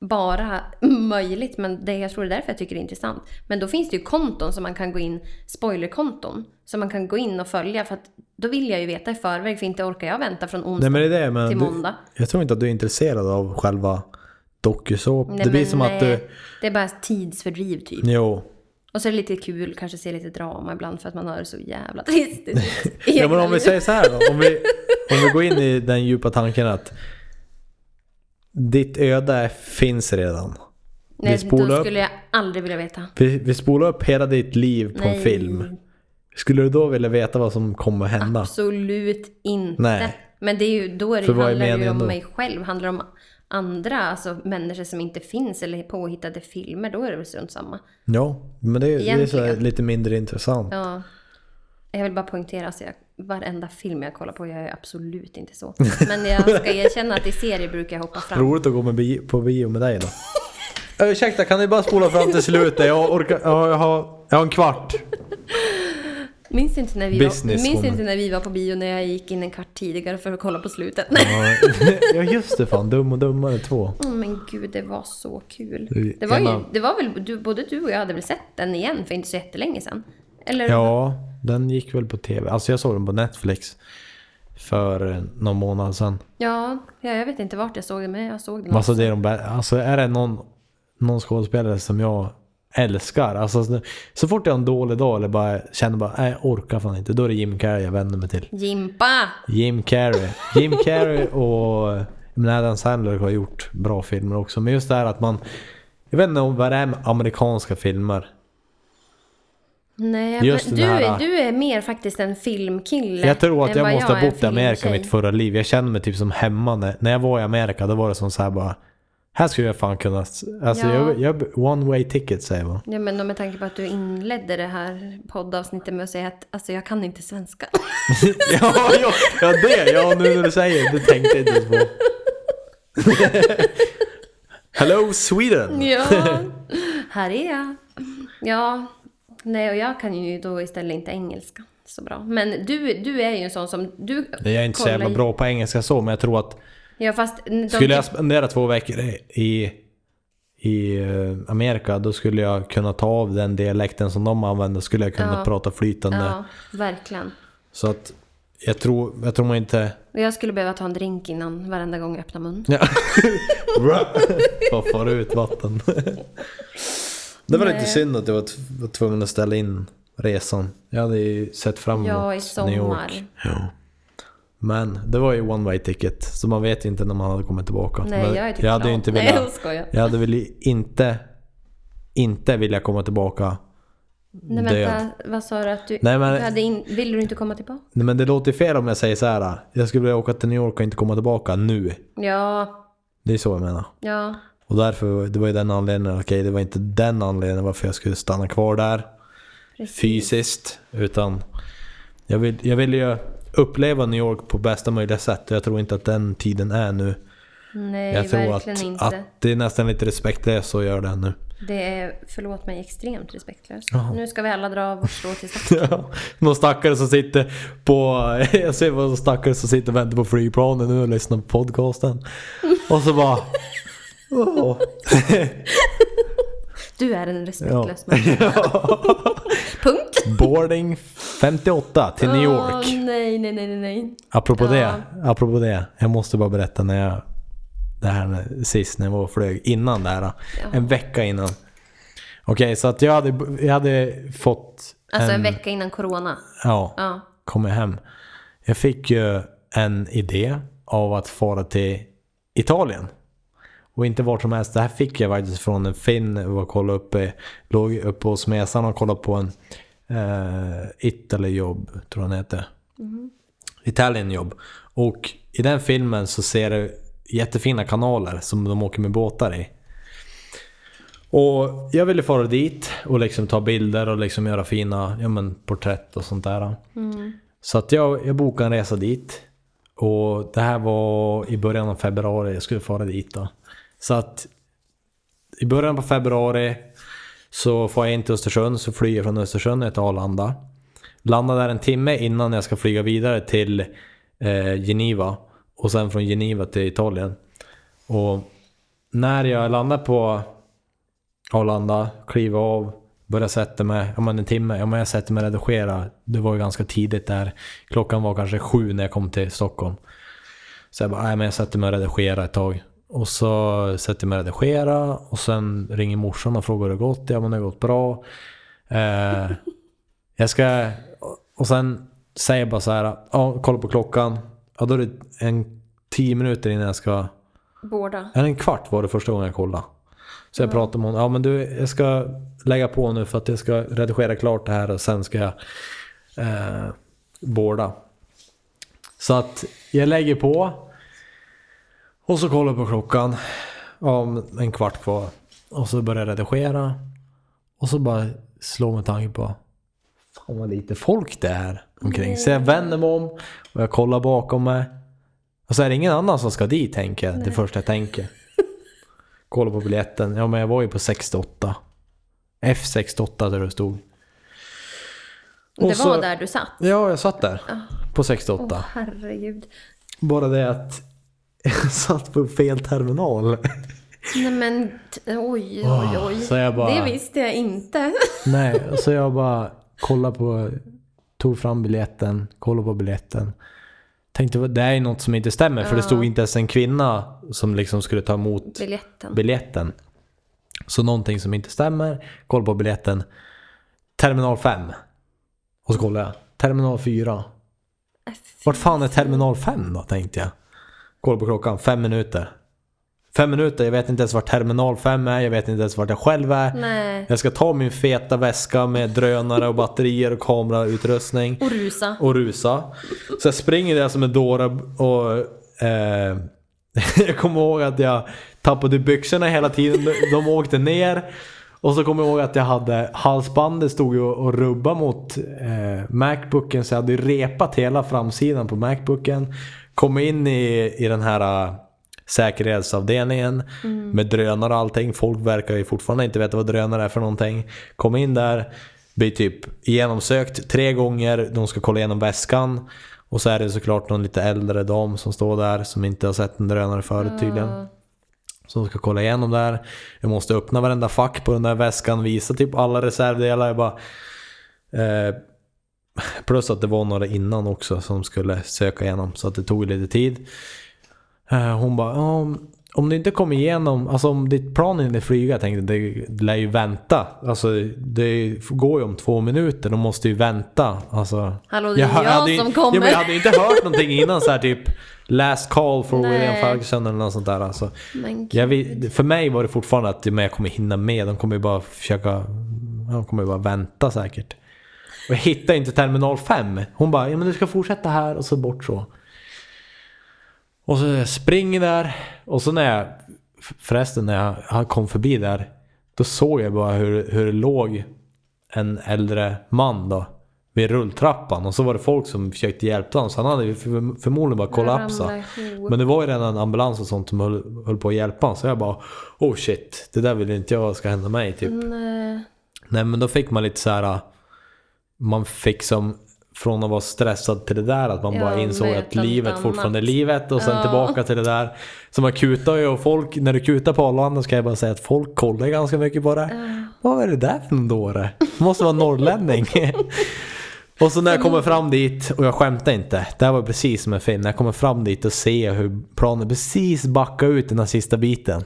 bara möjligt. Men det, jag tror det är därför jag tycker det är intressant. Men då finns det ju konton som man kan gå in, spoilerkonton. Som man kan gå in och följa. För att då vill jag ju veta i förväg. För inte orkar jag vänta från onsdag Nej men det är det, men till du, måndag. jag tror inte att du är intresserad av själva dokusåp. Nej, Det blir som att nej, du... Det är bara tidsfördriv typ. Jo. Och så är det lite kul, kanske se lite drama ibland för att man har det så jävla trist. [LAUGHS] Ja men om vi säger så här då. Om vi, om vi går in i den djupa tanken att ditt öde finns redan. Nej, vi spolar då skulle jag aldrig vilja veta. Vi, vi spolar upp hela ditt liv på en Nej. film. Skulle du då vilja veta vad som kommer hända? Absolut inte. Nej. Men det är ju, då är det, För handlar det ju om då? mig själv. Handlar om andra, alltså människor som inte finns eller påhittade filmer, då är det väl strunt samma. Ja, men det, är- det är lite mindre intressant. Ja. Jag vill bara poängtera, alltså jag, varenda film jag kollar på, jag är absolut inte så. [LAUGHS] Men jag ska erkänna att i serier brukar jag hoppa fram. Roligt att gå med bi, på bio med dig då. Ö, [LAUGHS] Ursäkta, kan ni bara spola fram till slutet? Jag, orkar, ja, jag, har, jag har en kvart. Minns inte, när vi var, minns inte när vi var på bio när jag gick in en kvart tidigare för att kolla på slutet? Ja, [LAUGHS] just det fan, Dum och Dummare 2. Åh men gud, det var så kul. Det var, ju, det var väl, du, både du och jag hade väl sett den igen för inte så jättelänge sedan? Eller? Ja, den gick väl på tv. Alltså jag såg den på Netflix. För någon månad sedan. Ja, ja, jag vet inte vart jag såg den, men jag såg den. Alltså, det är, de, alltså är det någon, någon skådespelare som jag älskar. Alltså, så- fort jag har en dålig dag eller bara känner bara nej, jag orkar fan inte. Då är det Jim Carrey jag vänder mig till. Jimpa! Jim Carrey. Jim Carrey och men Adam Sandler har gjort bra filmer också. Men just det här att man... Jag vet inte vad det är med amerikanska filmer. Nej, Just men du, här- är, du är mer faktiskt en filmkille. Jag tror att jag måste ha bott i Amerika filmtjej. mitt förra liv. Jag kände mig typ som hemma. När, när jag var i Amerika då var det som så här bara... Här skulle jag fan kunna... Alltså Ja. jag, jag... One way ticket säger man. Ja, men med tanke på att du inledde det här poddavsnittet med att säga att alltså, jag kan inte svenska. [LAUGHS] ja, ja, ja, det! Ja, nu när du säger det, det tänkte jag inte på. [LAUGHS] Hello Sweden! ja, [LAUGHS] här är jag. Ja, nej och jag kan ju då istället inte engelska så bra. Men du, du är ju en sån som... Du Jag är inte så jävla bra på engelska så, men jag tror att Ja, fast... De, skulle jag spendera två veckor i, i eh, Amerika då skulle jag kunna ta av den dialekten som de använder. Skulle jag kunna Ja. prata flytande. Ja, verkligen. Så att jag tror, jag tror man inte... Jag skulle behöva ta en drink innan varenda gång jag öppnar mun. Ja. [LAUGHS] Bara fara ut vatten. [LAUGHS] Det var lite Nej. synd att jag var, var tvungen att ställa in resan. Jag hade ju sett fram emot Ja, i New sommar. York. Ja. Men det var ju one way ticket. Så man vet inte när man hade kommit tillbaka. Nej, Men jag är typ jag hade ju inte Nej, velat... jag skojar. Jag hade väl inte... Inte vilja komma tillbaka Nej, död. vänta. Vad sa du att du... Nej, men- du hade in, vill du inte komma tillbaka? Nej men det låter fel om jag säger så här. Jag skulle vilja åka till New York och inte komma tillbaka nu. Ja, Det är så jag menar. ja. Och därför, det var ju den anledningen, okej det var inte den anledningen varför jag skulle stanna kvar där Precis. fysiskt. Utan jag vill, jag vill ju uppleva New York på bästa möjliga sätt och jag tror inte att den tiden är nu. Nej, jag tror att, inte. att det är nästan lite respektlöst att göra det nu. Det är, förlåt mig, extremt respektlöst. Ja. Nu ska vi alla dra vårt strå till [LAUGHS] stacken. Ja, Någon stackare som sitter på... [LAUGHS] Jag ser vad någon stackare som sitter och väntar på flygplanen nu och lyssnar på podcasten. Och så bara... Åh. Du är en respektlös människa. Punkt. Boarding 58 till New York. Nej, nej, nej, nej. Apropå Ja. det, apropå det. Jag måste bara berätta när jag... Det här sist när jag var och flög. Innan det här. En vecka innan. Okej, så att jag hade, jag hade fått... Alltså en vecka innan corona. Ja, Ja. kom jag hem. Jag fick ju en idé av att fara till Italien. Och inte vart som helst. Det här fick jag faktiskt från en fin. Jag var och kollade uppe, låg uppe hos Mesan och kollade på en uh, Italy jobb, tror jag den heter. Italian jobb. Och i den filmen så ser du jättefina kanaler som de åker med båtar i. Och jag ville fara dit och liksom ta bilder och liksom göra fina ja, men, porträtt och sånt där. Så att jag, jag bokade en resa dit. Och det här var i början av februari jag skulle fara dit då. Så att i början på februari så får jag in till Östersund, så flyger jag från Östersund ner till Arlanda. Landar där en timme innan jag ska flyga vidare till eh, Geneva. Och sen från Geneva till Italien. Och när jag landar på Arlanda, kliver av, börjar sätta mig, ja men en timme, ja men jag sätter mig och redigerar. Det var ju ganska tidigt där. Klockan var kanske sju när jag kom till Stockholm. Så jag bara, nej men jag sätter mig och redigerar ett tag. Och så sätter jag mig och redigerar och sen ringer morsan och frågar hur det har gått. Ja men det har gått bra. Eh, [LAUGHS] jag ska, och sen säger jag bara så här, ja kolla på klockan. Ja då är det en tio minuter innan jag ska Båda. eller en kvart var det första gången jag kollade. Så jag pratade med honom. Ja men du, jag ska lägga på nu för att jag ska redigera klart det här och sen ska jag eh, borda. Så att jag lägger på. Och så kollar jag på klockan. Om en kvart kvar. Och så börjar jag redigera. Och så bara slår mig tanken på. Fan vad lite folk det är omkring. Så jag vänder mig om och jag kollar bakom mig. Och så är det ingen annan som ska dit tänker jag. Det första jag tänker. [LAUGHS] Kolla på biljetten. Ja men jag var ju på 68. F68 där det stod. Och Det så- var där du satt? Ja, jag satt där. Ja. På 68. Åh herregud. Bara det att jag [LAUGHS] satt på fel terminal. Nej men oj oj Åh, oj. bara- Det visste jag inte. [LAUGHS] Nej, så jag bara kollade på, tog fram biljetten, kollade på biljetten. Tänkte det är något som inte stämmer för det stod inte ens en kvinna som liksom skulle ta emot Biljetten. biljetten. Så någonting som inte stämmer, kolla på biljetten. Terminal 5. Och så kollar jag. Terminal 4. Äh, Vart fan är terminal 5 då tänkte jag. Kolla på klockan, fem minuter. Fem minuter, jag vet inte ens vart terminal 5 är, jag vet inte ens vart jag själv är. Nej. Jag ska ta min feta väska med drönare och batterier och kamerautrustning Och rusa. och rusa. Så jag springer där som en dåre och eh, [LAUGHS] jag kommer ihåg att jag tappade byxorna hela tiden. De, åkte ner. Och så kommer jag ihåg att jag hade halsbandet stod ju och rubbade mot eh, Macbooken så jag hade repat hela framsidan på Macbooken. Kom in i, i den här eh, säkerhetsavdelningen med drönare och allting. Folk verkar ju fortfarande inte veta vad drönare är för någonting. Kom in där, blir typ genomsökt tre gånger. De ska kolla igenom väskan. Och så är det såklart någon lite äldre dam som står där som inte har sett en drönare förut tydligen. Som ska kolla igenom där. Jag måste öppna varenda fack på den där väskan, visa typ alla reservdelar. Jag bara, eh, plus att det var några innan också som skulle söka igenom så att det tog lite tid. Eh, hon bara, ja, om, om du inte kommer igenom, alltså om ditt plan inte flyga, jag tänkte det, lär ju vänta. Alltså det går ju om två minuter, de måste ju vänta. Alltså, Hallå, det är hör- jag hade som Ja, kommer. men jag hade ju inte hört någonting innan så här typ Last call for Nej. William Ferguson eller något sånt där. Alltså. Jag för mig var det fortfarande att men jag kommer hinna med. De kommer ju bara försöka... De kommer ju bara vänta säkert. Och jag hittade inte terminal 5. Hon bara, ja men du ska fortsätta här och så bort så. Och så springer där. Och så när jag... Förresten när jag kom förbi där. Då såg jag bara hur, hur det låg en äldre man då. Vid rulltrappan. Och så var det folk som försökte hjälpa honom. Så han hade förmodligen bara kollapsat. Men det var ju redan en ambulans och sånt som höll, höll på att hjälpa honom. Så jag bara Oh shit, det där vill inte jag ska hända mig typ. Nej. Nej men då fick man lite så här. Man fick som från att vara stressad till det där att man Ja, bara insåg att livet annat. fortfarande är livet och sen Ja. tillbaka till det där. Så man kutar ju och folk, när du kutar på Arlanda ska jag bara säga att folk kollar ganska mycket på det. Vad är det där för en dåre? Det måste vara norrlänning. [LAUGHS] och så när jag kommer fram dit, och jag skämtar inte, det här var precis som en film. När jag kommer fram dit och ser hur planen precis backar ut den här sista biten.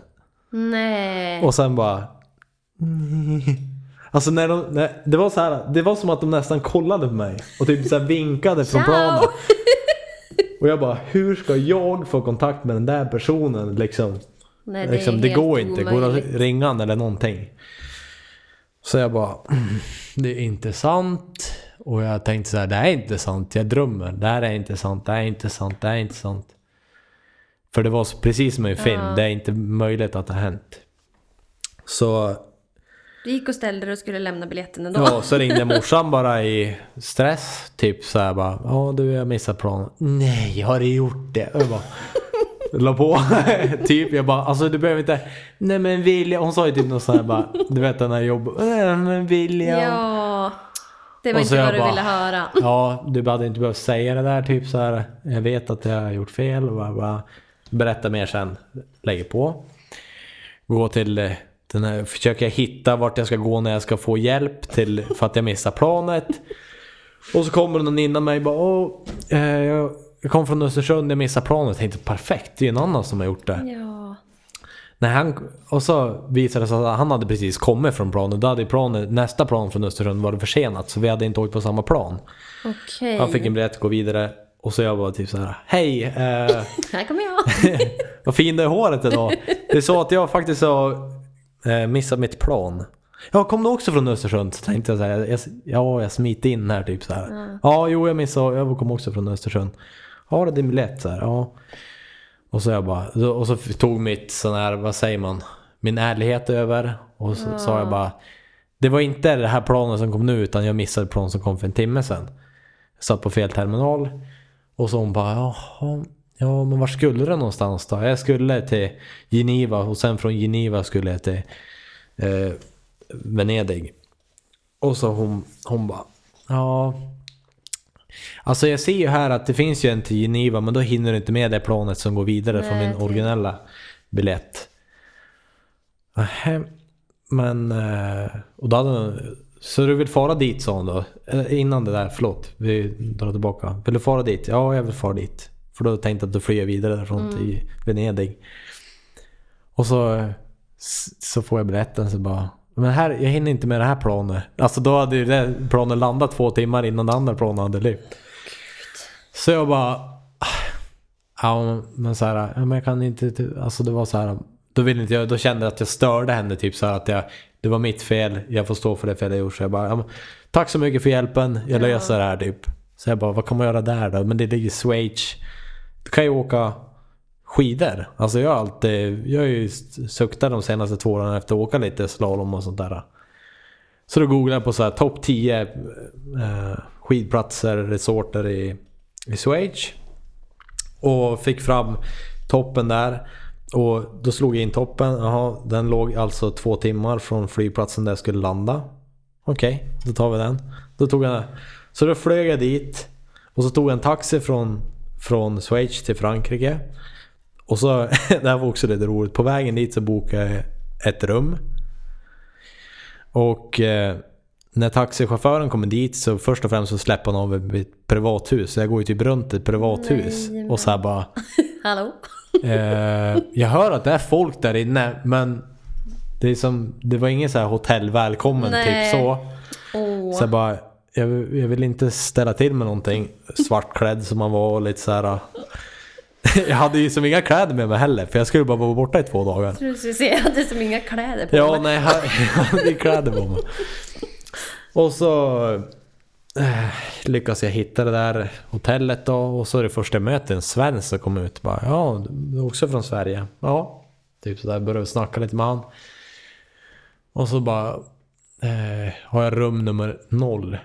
Nej. Och sen bara... Alltså när de, när, det var så här, det var som att de nästan kollade på mig och typ så här vinkade från planen. [LAUGHS] Och jag bara, hur ska jag få kontakt med den där personen liksom? Nej, det, liksom, det går inte, går att omöjligt. ringa han eller någonting. Så jag bara, "Mm, [CLEARS THROAT] det är inte sant. Och jag tänkte så här, det är inte sant, jag drömmer. Det här är inte sant, det är inte sant, det är inte sant. För det var precis som i en film, Ja. det är inte möjligt att det har hänt. Så Du gick och ställde dig och skulle lämna biljetten ändå. Ja, så ringde morsan bara i stress. Typ så här bara. Ja du, jag missat planen. Nej, har du gjort det? Jag bara. La på. [LAUGHS] typ, jag bara, alltså du behöver inte. Nej men William. Hon sa ju typ något så här bara. Du vet den här jobb. Nej men William. Ja, det var inte vad du bara- ville höra. Ja, du hade inte behövt säga det där typ så här. Jag vet att jag har gjort fel och bara, bara berätta mer sen. Lägger på. Gå till eh, den här, försöker hitta vart jag ska gå när jag ska få hjälp till för att jag missar planet. Och så kommer någon innan mig och bara Åh, eh, jag, jag kom från Östersund, jag missar planet. Jag tänkte perfekt, det är ju en annan som har gjort det. Ja. Nej, han, och så visade det sig att han hade precis kommit från planet. Då hade planet, nästa plan från Östersund varit försenat så vi hade inte åkt på samma plan. Okej. Han fick en biljett, gå vidare. Och så jag bara typ så här. Hej! Eh, [LAUGHS] Här kommer jag. [LAUGHS] vad fin du är i håret idag. Det är så att jag faktiskt har eh, missat mitt plan. Ja, kom du också från Östersund? Så tänkte jag så här. Jag, ja, jag smiter in här typ så här. Ja, jo jag missade. Jag kom också från Östersund. Har du din biljett? Så här, ja. Och så jag bara. Och så tog mitt sån här, vad säger man? Min ärlighet över. Och så sa jag bara. Det var inte det här planet som kom nu utan jag missade plan som kom för en timme sedan. Jag satt på fel terminal. Och så hon bara, jaha, ja men var skulle du någonstans då? Jag skulle till Geneva och sen från Geneva skulle jag till eh, Venedig. Och så hon, hon bara, ja. Alltså jag ser ju här att det finns ju en till Geneva men då hinner du inte med det planet som går vidare från Nej, min det- originella biljett. Nähä, Men, eh, och då hade hon, så du vill fara dit sa hon då? Eh, Innan det där, förlåt, vi drar tillbaka. Vill du fara dit? Ja, jag vill fara dit. För då tänkte jag att du flyger vidare därifrån till Venedig. Och så, så får jag biljetten så bara men här, jag hinner inte med det här planet. Alltså då hade ju det planet landat två timmar innan det andra planet hade lyft. Så jag bara... "Ah, Ja men så här, ja, men jag kan inte... Alltså det var så här. Då ville inte jag, då kände jag att jag störde henne typ så här att jag... Det var mitt fel, jag får stå för det fel jag gjort. Så jag bara, ja, men, tack så mycket för hjälpen, jag Ja. löser det här typ. Så jag bara, vad kan man göra där då? Men det ligger i Schweiz. Du kan ju åka skidor. Alltså jag har alltid, jag har ju suktat de senaste två åren efter att åka lite slalom och sånt där. Så då googlade jag på så här topp 10 eh, skidplatser, resorter i, i Schweiz. Och fick fram toppen där. Och då slog jag in toppen. Jaha, den låg alltså två timmar från flygplatsen där jag skulle landa. Okej, då tar vi den. Då tog jag Så då flög jag dit. Och så tog jag en taxi från, från Schweiz till Frankrike. Och så, [LAUGHS] det här var också lite roligt. På vägen dit så bokade jag ett rum. Och eh, när taxichauffören kommer dit så först och främst så släpper han av ett privathus. Så jag går ju typ runt ett privathus. Nej, och så här bara... [LAUGHS] Hallå? Eh, jag hör att det är folk där inne men det, är som, det var ingen så här hotell välkommen Nej. typ så. Åh. Så jag bara, jag, jag vill inte ställa till med någonting svartklädd som man var och lite så här. [LAUGHS] Jag hade ju som inga kläder med mig heller för jag skulle bara vara borta i två dagar. Jag tror du skulle säga att jag hade som inga kläder på Ja, mig. nej, jag hade kläder på mig. Och så eh, lyckas jag hitta det där hotellet då. Och så är det första jag möter en svensk som kommer ut. Bara, ja, du är också från Sverige? Ja. Typ sådär, började snacka lite med han. Och så bara eh, har jag rum nummer noll.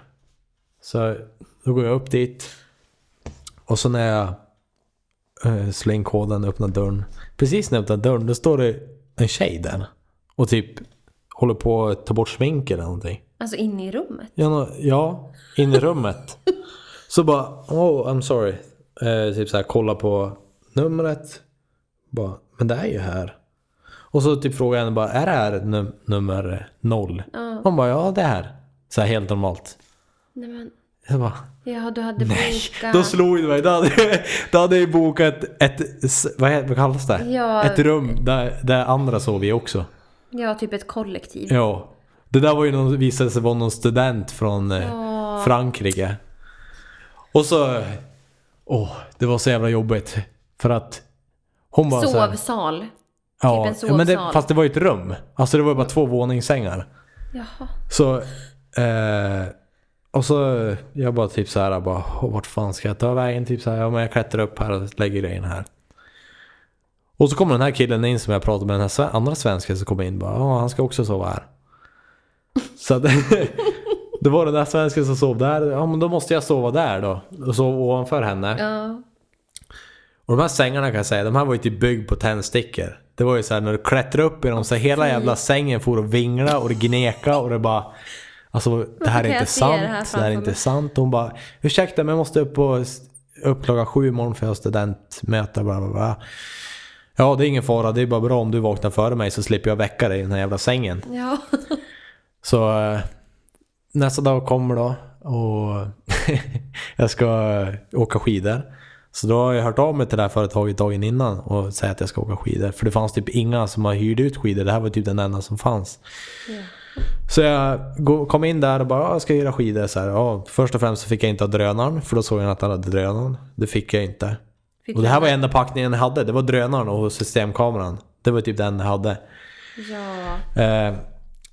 Så då går jag upp dit. Och så när jag eh, slår in koden öppnar dörren. Precis när jag öppnar dörren, då står det en tjej där. Och typ håller på att ta bort smink eller någonting. Alltså inne i rummet? Ja, ja in i rummet. [LAUGHS] Så bara, oh I'm sorry. Eh, typ så här, kolla på numret. Bara, men det är ju här. Och så typ frågar jag henne bara, är det här num- nummer noll? Ja. Hon bara, ja det är här. Så här helt normalt. Nej men, Jag bara, ja du hade nej. bokat... Då slog det mig. Då hade, då hade jag bokat ett, s- vad, heter, vad kallas det? Ja. Ett rum där, där andra sov i också. Ja, typ ett kollektiv. Ja. Det där var ju någon, visade sig vara någon student från eh, Ja. Frankrike. Och så... Åh, det var så jävla jobbigt. För att hon bara så här, Sovsal. ja, typ en ja, men det, sovsal. Fast det var ju ett rum. Alltså det var ju bara två våningssängar. Jaha. Så... Eh, och så jag bara typ så här bara, "Åh, vart fan ska jag ta vägen? Typ så här, ja men jag klättrar upp här och lägger grejerna här. Och så kommer den här killen in som jag pratade med, den här sve- andra svensken som kommer in bara, ja han ska också sova här. Så att, [LAUGHS] det var den där svensken som sov där. Ja men då måste jag sova där då. Och sova ovanför henne. Ja. Och de här sängarna kan jag säga, de här var ju typ byggd på tändstickor. Det var ju så här när du klättrade upp i dem så hela jävla sängen for och vingla och det gneka och det bara... Alltså det här är inte se det sant, här det här är inte sant. Hon bara ursäkta men jag måste upp, på, upp klockan sju imorgon för jag har studentmöte. Bla, bla, bla. Ja det är ingen fara, det är bara bra om du vaknar före mig så slipper jag väcka dig i den här jävla sängen. Ja. [LAUGHS] Så eh, nästa dag kommer då och [LAUGHS] jag ska åka skidor. Så då har jag hört av mig till det här företaget dagen innan och säger att jag ska åka skidor. För det fanns typ inga som har hyrt ut skidor. Det här var typ den enda som fanns. Så jag kom in där och bara, ja, jag ska hyra skidor. Så här, ja, först och främst så fick jag inte ha drönaren. För då såg jag att han hade drönaren. Det fick jag inte. Fick Och det här var enda packningen jag hade. Det var drönaren och systemkameran. Det var typ den jag hade. Ja. Eh,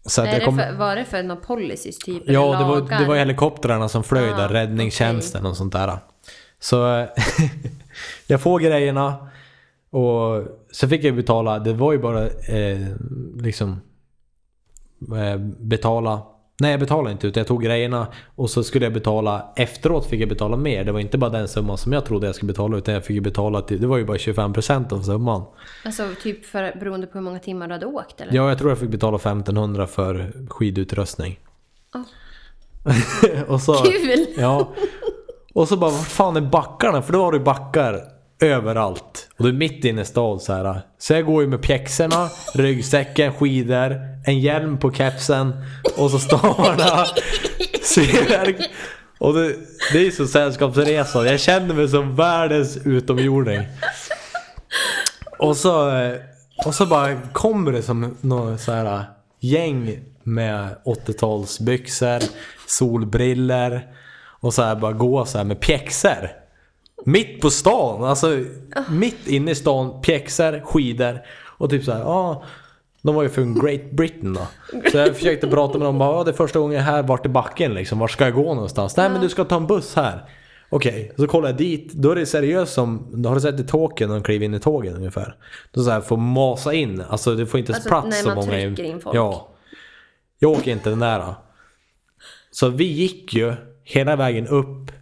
så det kom... för, var det för några policies typ? Ja, det var, det var helikoptrarna som flög Ah, där, räddningstjänsten och sånt där. Så [LAUGHS] jag får grejerna och så fick jag betala, det var ju bara eh, liksom betala Nej jag betalade inte utan jag tog grejerna och så skulle jag betala efteråt fick jag betala mer. Det var inte bara den summan som jag trodde jag skulle betala utan jag fick ju betala till, det var ju bara 25% av summan. Alltså typ för, beroende på hur många timmar du hade åkt eller? Ja, jag tror jag fick betala 1500 för skidutrustning. Oh. [LAUGHS] och så, Kul! Ja. Och så bara, vad fan är backarna? För då har du backar överallt. Och du är mitt inne i stan så här. Så jag går ju med pjäxorna, ryggsäcken, skidor, en hjälm på kepsen och så stavarna. Och det, det är ju så sällskapsresa. Jag känner mig som världens utomjording. Och så, och så bara kommer det som någon så här gäng med 80-talsbyxor, solbriller och så här bara gå så här med pjäxor. Mitt på stan, alltså mitt inne i stan, pjäxor, skidor och typ så här, ja. De var ju från Great Britain då. Så jag försökte prata med dem, bara, det är första gången jag är här, vart är backen liksom? Var ska jag gå någonstans? Nej men du ska ta en buss här. Okej, så kollar jag dit. Då är det seriöst som, har du sett i tågen när de kliver in i tågen ungefär? Då så här får masa in, alltså det får inte Alltså, plats så man många trycker in folk. Ja. Jag åker inte den där. då. Så vi gick ju hela vägen upp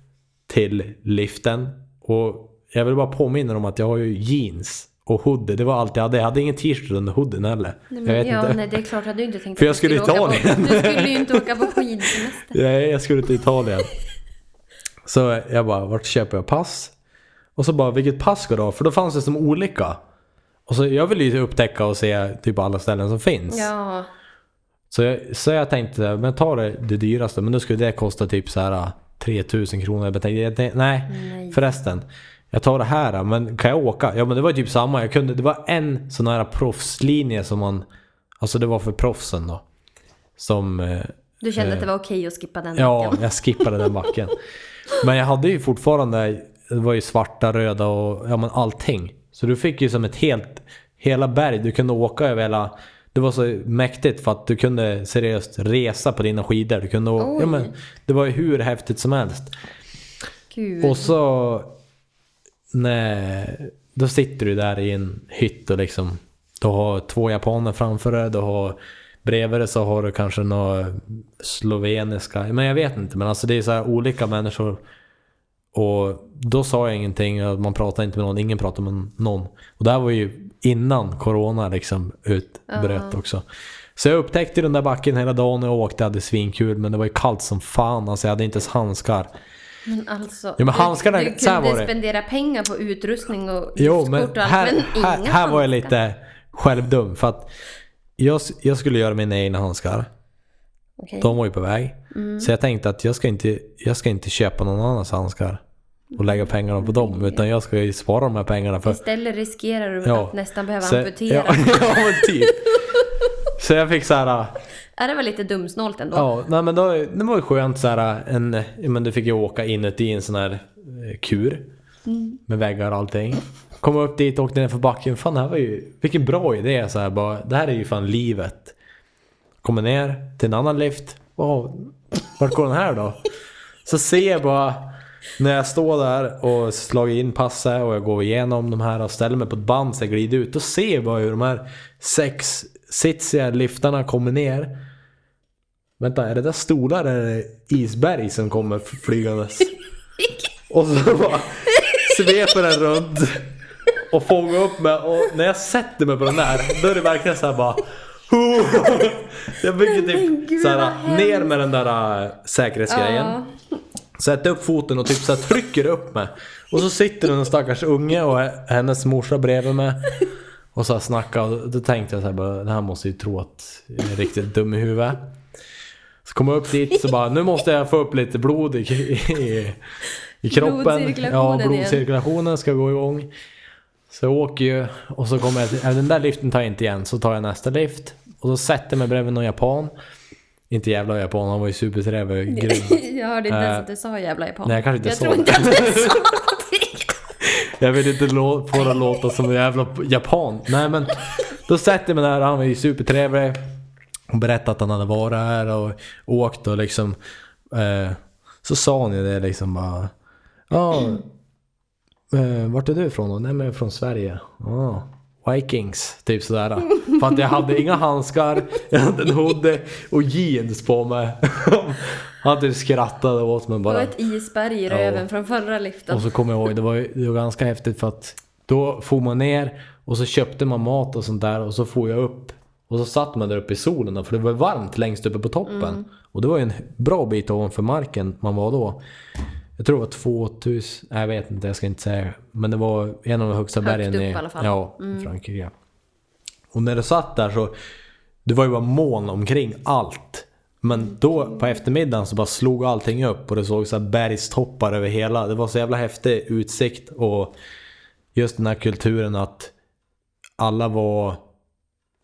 till liften. Och jag vill bara påminna om att jag har ju jeans och hoodie. Det var allt jag hade. Jag hade ingen t-shirt under hoodien heller. Nej, jag men, vet ja, inte. nej, det är klart att du inte tänkte För jag skulle på- Italien. Du skulle ju inte åka på [LAUGHS] skidsemester. Jag, jag skulle till Italien. [LAUGHS] Så jag bara, vart köper jag pass? Och så bara, vilket pass ska du ha? För då fanns det som olika. Och så jag ville ju upptäcka och se typ alla ställen som finns. Ja, Så, jag, så jag tänkte, men ta det, det dyraste. Men då skulle det kosta typ så här 3000 kronor. Jag tänkte, jag tänkte, nej, Nej. förresten. Jag tar det här, men kan jag åka? Ja men det var typ samma. Jag kunde, det var en sån här proffslinje som man... Alltså det var för proffsen då. Som... eh, du kände att det var okej att skippa den Ja, backen. jag skippade den backen. [LAUGHS] Men jag hade ju fortfarande, det var ju svarta, röda och ja men allting. Så du fick ju som ett helt, hela berg du kunde åka över hela. Det var så mäktigt för att du kunde seriöst resa på dina skidor. Du kunde åka, ja, Oj. men, det var ju hur häftigt som helst. Gud. Och så... Nej, då sitter du där i en hytt och liksom... Du har två japaner framför dig, du har... Bredvid dig så har du kanske några sloveniska, men jag vet inte. Men alltså det är så här olika människor. Och då sa jag ingenting, man pratade inte med någon, ingen pratade med någon. Och det här var ju innan corona liksom utbröt Ja. också. Så jag upptäckte den där backen hela dagen och åkte, hade svinkul. Men det var ju kallt som fan, alltså jag hade inte ens handskar. Men alltså, Ja, men handskarna- du, du kunde det. spendera pengar på utrustning och Jo, men och allt, här, men här, här var jag lite självdum. För att jag, jag skulle göra mina egna handskar. Okej. De var ju på väg. Mm. Så jag tänkte att jag ska, inte, jag ska inte köpa någon annans handskar. Och lägga pengarna på dem. Utan jag ska ju spara de här pengarna för... Istället riskerar du Ja. att nästan behöva Så- amputera. Ja, [LAUGHS] ja typ. Så jag fick så här... Ja, det var lite dumsnålt ändå. Ja, nej men då, det var ju skönt så här en, ja, men du fick ju åka inuti en sån här eh, kur. Med väggar och allting. Kom upp dit och åkte ner för backen. Fan det här var ju, vilken bra idé så här bara. Det här är ju fan livet. Kommer ner till en annan lift. Wow, vart går den här då? Så ser jag bara när jag står där och slagit in passet och jag går igenom de här och ställer mig på ett band så jag glider ut. Då ser jag bara hur de här sex sitsiga liftarna kommer ner. vänta är det där stolar eller isberg som kommer flygandes? [LAUGHS] Och så bara sveper den runt och fångar upp mig och när jag sätter mig på den där då är det verkligen så här bara [LAUGHS] Jag Men typ gud, så vad här, hemskt. ner med den där äh, säkerhetsgrejen. Sätter upp foten och typ så här trycker upp mig. Och så sitter den stackars unge och hennes morsa bredvid mig. Och så här snackar och då tänkte jag så här bara, den här måste ju tro att jag är riktigt dum i huvudet. Så kommer jag upp dit så bara, nu måste jag få upp lite blod i, i, i kroppen. Blodcirkulationen Ja, blodcirkulationen ska gå igång. Så jag åker ju och så kommer jag till, den där liften tar jag inte igen, så tar jag nästa lift. Och så sätter jag mig bredvid någon japan. Inte jävla japan, han var ju supertrevlig och grym. [LAUGHS] Jag hörde inte ens Eh, att du sa jävla japan. nej, jag kanske inte jag sa tror inte att du [LAUGHS] sa det. Jag vill inte lå- få det låta som en jävla japan. Nej men, då sätter jag mig där, han var ju supertrevlig. Och berättade att han hade varit här och åkt och liksom... Eh, så sa han ju det liksom bara... Ja, eh, vart är du ifrån då? Nej men jag är från Sverige. Ja, Vikings, typ sådär. För att jag hade inga handskar, jag hade en hoodie och jeans på mig. Han typ skrattade åt mig Det bara. var ett isberg i Ja. röven från förra liften. Och så kommer jag ihåg, det var, det var ganska häftigt för att då får man ner och så köpte man mat och sånt där och så får jag upp. Och så satt man där uppe i solen för det var varmt längst uppe på toppen. Och det var ju en bra bit ovanför marken man var då. Jag tror det var 2000, nej, jag vet inte, jag ska inte säga. Men det var en av de högsta Högt bergen upp i, i alla fall. Ja, i Frankrike. Och när du satt där så, det var ju bara moln omkring allt. Men då på eftermiddagen så bara slog allting upp och det såg så här bergstoppar över hela. Det var så jävla häftig utsikt och just den här kulturen att alla var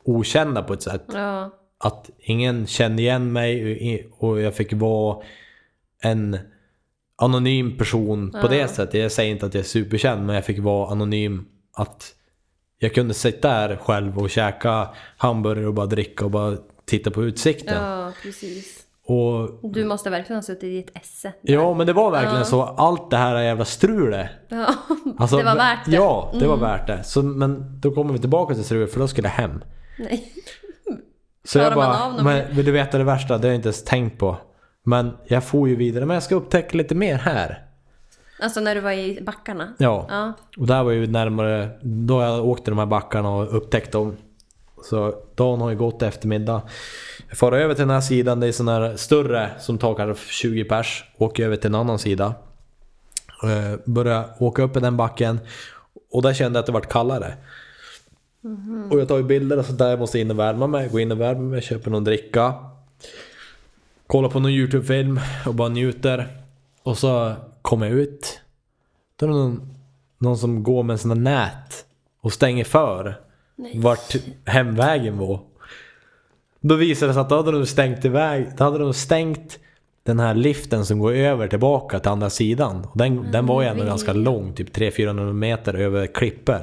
okända på ett sätt. Ja. Att ingen kände igen mig och jag fick vara en anonym person på det sättet. Jag säger inte att jag är superkänd men jag fick vara anonym. Att jag kunde sitta där själv och käka hamburgare och bara dricka och bara titta på utsikten. ja, precis. Och Du måste verkligen ha suttit i ett esse. ja, men det var verkligen så. Allt det här jävla strulet. Ja, [LAUGHS] Alltså, det var värt det. Ja, det var värt det. Så, men då kommer vi tillbaka till strulet för då skulle jag hem. Nej. Så jag Klarar man bara, av något men vill du veta det värsta? Det har jag inte ens tänkt på. Men jag får ju vidare, men jag ska upptäcka lite mer här. Alltså när du var i backarna? Ja, Ja. och där var ju närmare, då jag åkte de här backarna och upptäckte dem. Så dagen har ju gått eftermiddag. Jag far över till den här sidan, det är sån här större som tar kanske 20 pers. Åker över till en annan sida. Eh, Börjar åka upp i den backen. Och där kände jag att det vart kallare. Och jag tar ju bilder och sånt där, jag måste in och värma mig. Går in och värmer mig, köper någon dricka. Kollar på någon YouTube-film och bara njuter. Och så kommer jag ut. Då är det någon, någon som går med här nät och stänger för vart hemvägen var. Då visade det sig att då hade de stängt iväg, då hade de stängt den här liften som går över tillbaka till andra sidan. Och den, den var ju ändå ganska lång, typ 300-400 meter över klippor.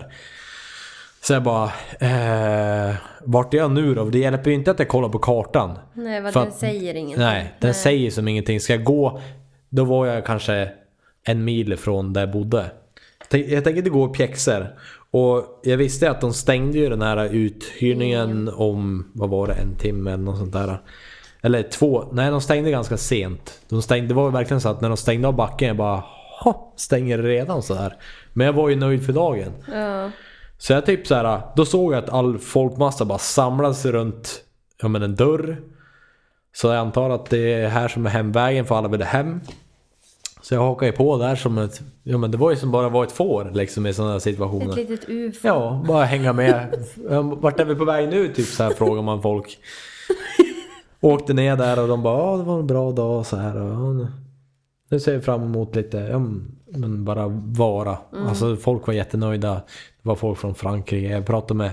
Så jag bara, eh, vart är jag nu då? Det hjälper ju inte att jag kollar på kartan. Nej, vad den att- säger ingenting. Nej, den säger som ingenting. Ska jag gå, då var jag kanske en mil ifrån där jag bodde. Jag tänkte gå i pjäxor. Och jag visste att de stängde ju den här uthyrningen om, vad var det, en timme eller något sånt där. Eller två, nej de stängde ganska sent. De stängde, det var verkligen så att när de stängde av backen, jag bara ha, stänger det redan så här. Men jag var ju nöjd för dagen. Ja. Så jag typ så här, då såg jag att all folkmassa bara samlades runt ja, men en dörr. Så jag antar att det är här som är hemvägen för alla ville hem. Så jag hakade ju på där som ett, ja men det var ju som bara var ett får liksom i sådana här Ett situationer. litet ufo. Ja, bara hänga med. Vart är vi på väg nu? Typ så här frågar man folk. [LAUGHS] Åkte ner där och de bara ja det var en bra dag och så här. Och, nu- ser vi fram emot lite, ja, men bara vara. Alltså folk var jättenöjda. Det var folk från Frankrike. Jag pratade med,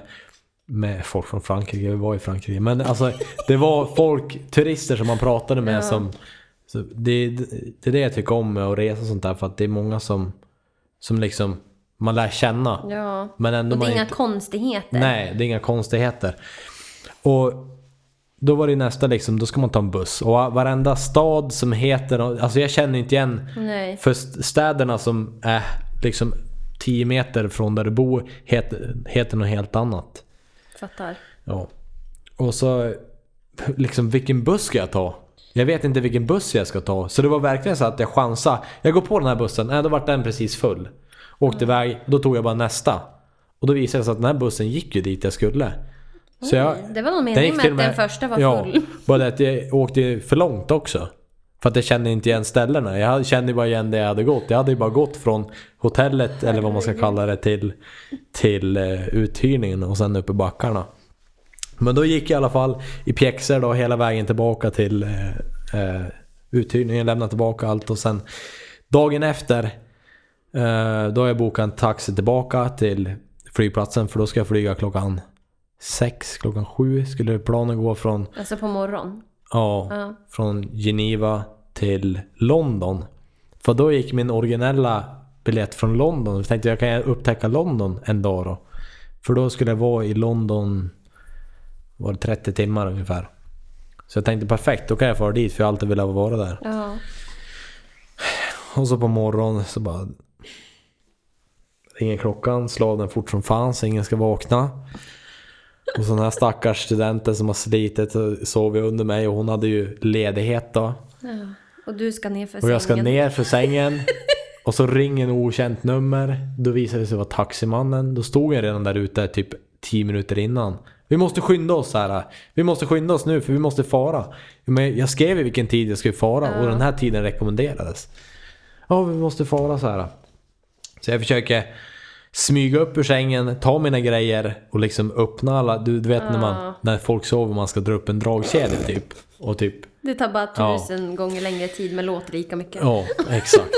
med folk från Frankrike, vi var i Frankrike. Men alltså det var folk, turister som man pratade med Ja. som... Så det, det är det jag tycker om med att resa och sånt där. För att det är många som, som liksom man lär känna. Ja. Men ändå Och det är inga inte- konstigheter. Nej, det är inga konstigheter. Och då var det nästa liksom, då ska man ta en buss. Och varenda stad som heter, alltså jag känner inte igen. Nej. För st- städerna som är liksom 10 meter från där du bor heter, heter något helt annat. Fattar. Ja. Och så liksom vilken buss ska jag ta? Jag vet inte vilken buss jag ska ta. Så det var verkligen så att jag chansade. Jag går på den här bussen, nej då vart den precis full. Åkte iväg, då tog jag bara nästa. Och då visade det sig att den här bussen gick ju dit jag skulle. Så jag, Det var någon den mening gick med att den första var ja, full. bara det att jag åkte för långt också. För att jag kände inte igen ställena. Jag kände bara igen det jag hade gått. Jag hade ju bara gått från hotellet, eller vad man ska kalla det, till, till eh, uthyrningen och sen upp i backarna. Men då gick jag i alla fall i pjäxor då hela vägen tillbaka till eh, eh, uthyrningen, lämnade tillbaka allt och sen dagen efter eh, då har jag bokat en taxi tillbaka till flygplatsen för då ska jag flyga klockan sex, klockan sju skulle planen gå från Alltså på morgonen? Ja, Ja. från Geneva till London. För då gick min originella biljett från London. Jag tänkte jag kan upptäcka London en dag då. För då skulle jag vara i London var det 30 timmar ungefär. Så jag tänkte perfekt, då kan jag fara dit för jag har alltid velat vara där. Ja. Och så på morgonen så bara ringer klockan, slår den fort som fan så ingen ska vakna. Och så den här stackars studenten som har slitit och sovit under mig och hon hade ju ledighet då. ja. Och du ska ner för Och jag ska sängen. ner för sängen. [LAUGHS] Och så ringer en okänt nummer. Då visade det sig vara taximannen. Då stod jag redan där ute typ 10 minuter innan. Vi måste skynda oss här. Vi måste skynda oss nu för vi måste fara. Men jag skrev i vilken tid jag skulle fara och den här tiden rekommenderades. Ja, vi måste fara så här. Så jag försöker smyga upp ur sängen, ta mina grejer och liksom öppna alla. Du, du vet när, man, när folk sover man ska dra upp en dragkedja typ. Och typ Det tar bara Ja. tusen gånger längre tid men låter lika mycket. Ja, [LAUGHS] exakt.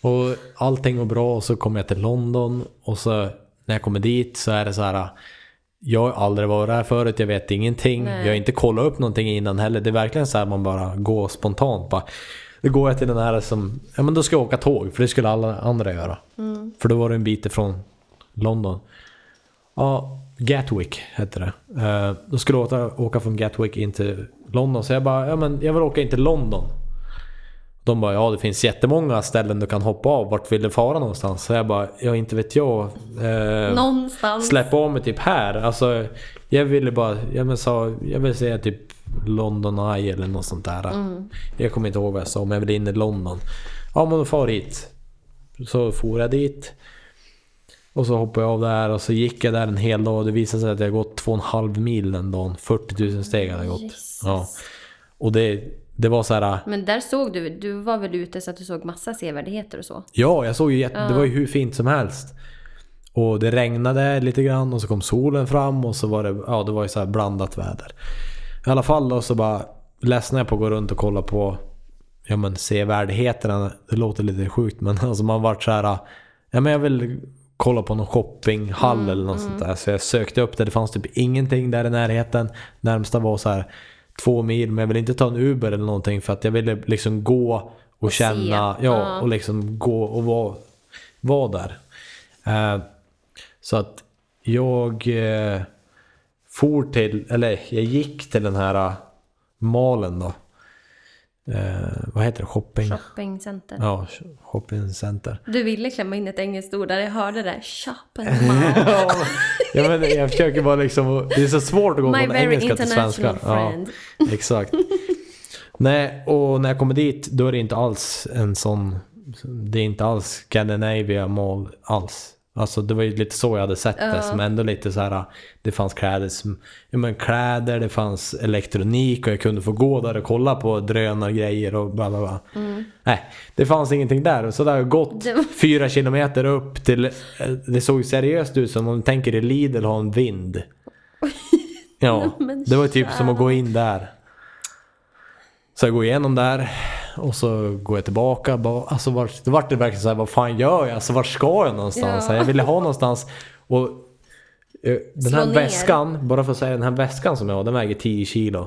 och allting går bra och så kommer jag till London och så när jag kommer dit så är det så här. Jag har aldrig varit där förut, jag vet ingenting. Nej. Jag har inte kollat upp någonting innan heller. Det är verkligen så här man bara går spontant. Bara, då går jag till den här som, ja men då ska jag åka tåg för det skulle alla andra göra. För då var det en bit ifrån London. Ja, Gatwick hette det. Eh, då skulle jag åka, åka från Gatwick in till London. Så jag bara, ja men jag vill åka in till London. De bara, ja det finns jättemånga ställen du kan hoppa av. Vart vill du fara någonstans? Så jag bara, ja inte vet jag. Eh, Någonstans. släppa av mig typ här. Alltså, jag ville bara, jag men sa, jag vill säga typ London Eye eller något sånt där. Jag kommer inte ihåg vad jag sa, men jag vill in i London. Ja men då far hit. Så for jag dit. Och så hoppade jag av där och så gick jag där en hel dag och det visade sig att jag gått två och en halv mil den dagen. 40 000 steg hade jag gått. Jesus. Ja. Och det, det var så här. Men där såg du, du var väl ute så att du såg massa sevärdheter och så? Ja, jag såg ju jätte, det var ju hur fint som helst. Och det regnade lite grann och så kom solen fram och så var det, ja det var ju så blandat väder. I alla fall då så bara ledsnade jag på att gå runt och kolla på ja men sevärdheterna. Det låter lite sjukt men [LAUGHS] alltså man vart så här, ja men jag vill kolla på någon shoppinghall eller något sånt där. Så jag sökte upp det, det fanns typ ingenting där i närheten. Närmsta var så här två mil men jag ville inte ta en Uber eller någonting för att jag ville liksom gå och, se. känna, ja, Ja. och liksom gå och vara, vara där. Eh, så att jag eh, for till, eller jag gick till den här eh, malen då. Eh, vad heter det? Shopping? Shoppingcenter. Ja, shoppingcenter. Du ville klämma in ett engelskt ord där, jag hörde det. Shopping [LAUGHS] ja, men jag försöker bara liksom, det är så svårt att gå My från engelska till svenska. friend. Ja, [LAUGHS] exakt. Nej, och när jag kommer dit då är det inte alls en sån, det är inte alls Scandinavia Mall alls. Alltså det var ju lite så jag hade sett det, som ändå lite så här. det fanns kläder, som, ja, men kläder, det fanns elektronik och jag kunde få gå där och kolla på drönargrejer och bla bla bla. Nej, det fanns ingenting där. Så där har jag gått Det fyra kilometer upp till, eh, det såg seriöst ut som om du tänker i Lidl har en vind. [LAUGHS] Ja, det var typ som att gå in där. Så jag går igenom där och så går jag tillbaka. Bara, alltså vart, då vart det verkligen så här, vad fan gör jag? Alltså vart ska jag någonstans? Ja. Jag ville ha någonstans. Och eh, den Slå här ner. väskan, bara för att säga den här väskan som jag har, den väger 10 kilo.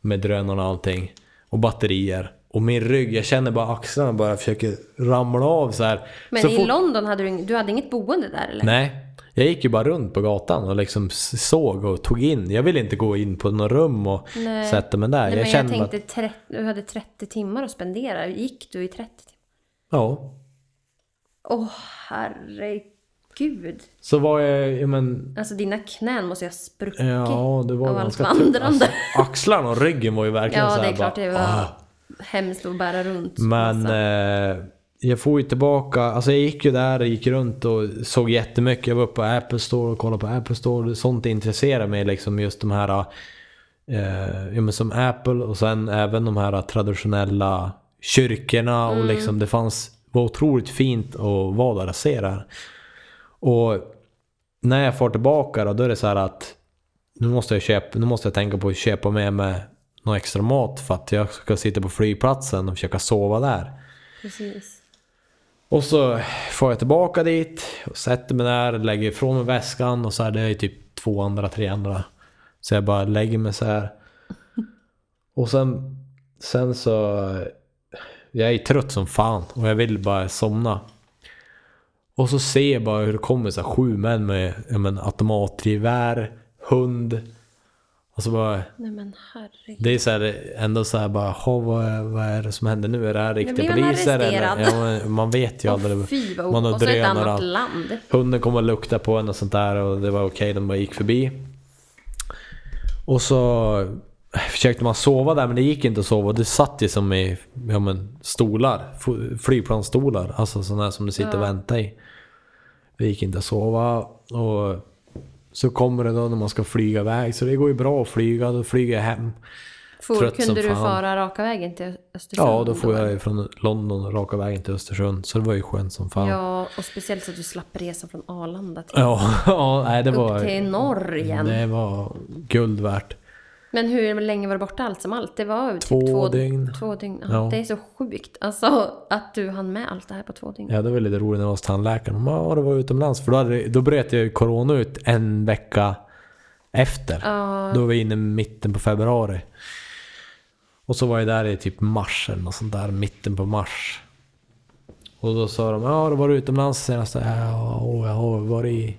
Med drönarna och allting. Och batterier. Och min rygg, jag känner bara axlarna bara försöker ramla av så här. Men så i London hade du, du hade inget boende där eller? Nej, jag gick ju bara runt på gatan och liksom såg och tog in. Jag ville inte gå in på något rum och Nej. sätta mig där. Nej, jag men jag kände tänkte att, 30, du hade 30 timmar att spendera. Gick du i 30 timmar? ja. Åh herregud. gud. Så var jag, ja men... Alltså dina knän måste ju ha spruckit. Ja, det var Av ganska allt. Alltså, axlarna och ryggen var ju verkligen Ja, så det här är klart bara, det var "Ah." hemskt att bära runt. Men eh, jag får ju tillbaka, alltså jag gick ju där och gick runt och såg jättemycket. Jag var uppe på Apple Store och kollade på Apple Store. Sånt intresserar mig liksom just de här, eh, ja, men som Apple och sen även de här traditionella kyrkorna och liksom det fanns, var otroligt fint att vara där och se det här. Och när jag får tillbaka då, då är det så här att nu måste jag köpa, nu måste jag tänka på att köpa med mig någon extra mat för att jag ska sitta på flygplatsen och försöka sova där. Precis. Och så får jag tillbaka dit och sätter mig där, lägger ifrån mig väskan och så här, det är typ två andra, tre andra. Så jag bara lägger mig så här. [LAUGHS] Och sen, sen så, jag är trött som fan och jag vill bara somna. Och så ser jag bara hur det kommer så här sju män med ja, men, automatgevär, hund. Och så bara, Nej men herregud. det är så här, ändå så här bara, "Ha, vad, vad är det som händer nu? Är det här riktiga poliser? Eller? Ja, man vet ju aldrig. fy vad man har och så ett annat land. Hunden kom och luktade på en och sånt där och det var okej, de bara gick förbi. Och så försökte man sova där men det gick inte att sova. Det satt ju som i ja, men, stolar, flygplansstolar. Alltså sådana som du sitter och väntar i. Det gick inte att sova. Och så kommer det då när man ska flyga iväg. Så det går ju bra att flyga. Då flyger jag hem. For, Trött som kunde du fan. fara raka vägen till Östersund? Ja, då får jag från London raka vägen till Östersund. Så det var ju skönt som fan. Ja, och speciellt så att du slapp resa från Arlanda till, Ja, [LAUGHS] ja nej, det var... upp till norr igen. Det var guld värt. Men hur länge var du borta allt som allt? Det var typ Två två dygn. Två dygn. Ja, Ja. Det är så sjukt. Alltså att du hann med allt det här på två dygn. Ja, det var lite roligt när jag var hos tandläkaren. Ja, det var utomlands. För då, hade, då bröt jag corona ut en vecka efter. Ja, Då var vi inne i mitten på februari. Och så var jag där i typ mars eller något sånt där. Mitten på mars. Och då sa de, ja du var utomlands senast. Ja, jag har varit i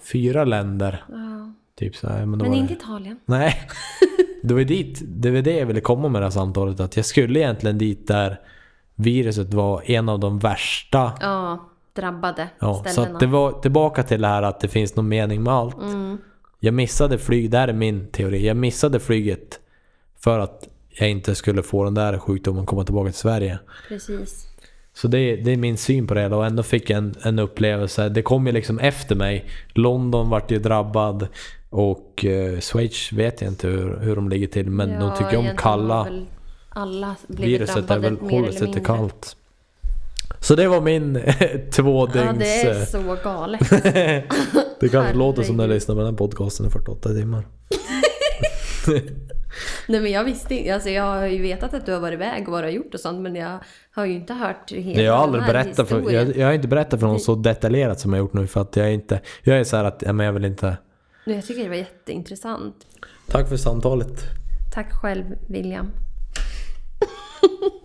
fyra länder. ja. Typ så här. Men, Men inte det... Italien. [LAUGHS] Nej. [LAUGHS] Det var dit, det var det jag ville komma med det här samtalet. Att jag skulle egentligen dit där viruset var en av de värsta. Ja, drabbade Ja, så ställena. att det var tillbaka till det här att det finns någon mening med allt. Mm. Jag missade flyg, här är min teori. Jag missade flyget för att jag inte skulle få den där sjukdomen komma tillbaka till Sverige. Precis. Så det, det är min syn på det hela och ändå fick jag en, en upplevelse. Det kom ju liksom efter mig. London vart ju drabbad och eh, Schweiz vet jag inte hur, hur de ligger till men de tycker om kalla. Alla Viruset är väl håller sig till kallt. Så det var min [LAUGHS] två Ja, dygns... det är eh, så galet. [LAUGHS] det kanske låter som när jag lyssnar på den här podcasten i 48 timmar. Nej men jag visste inte, alltså jag har ju vetat att du har varit iväg och vad du har gjort och sånt men jag har ju inte hört hela Jag har aldrig berättat för, jag, jag har inte berättat för någon så detaljerat som jag gjort nu för att jag är inte... Jag är så att, ja, men jag vill inte... Men Jag tycker det var jätteintressant. Tack för samtalet. Tack själv William. [LAUGHS]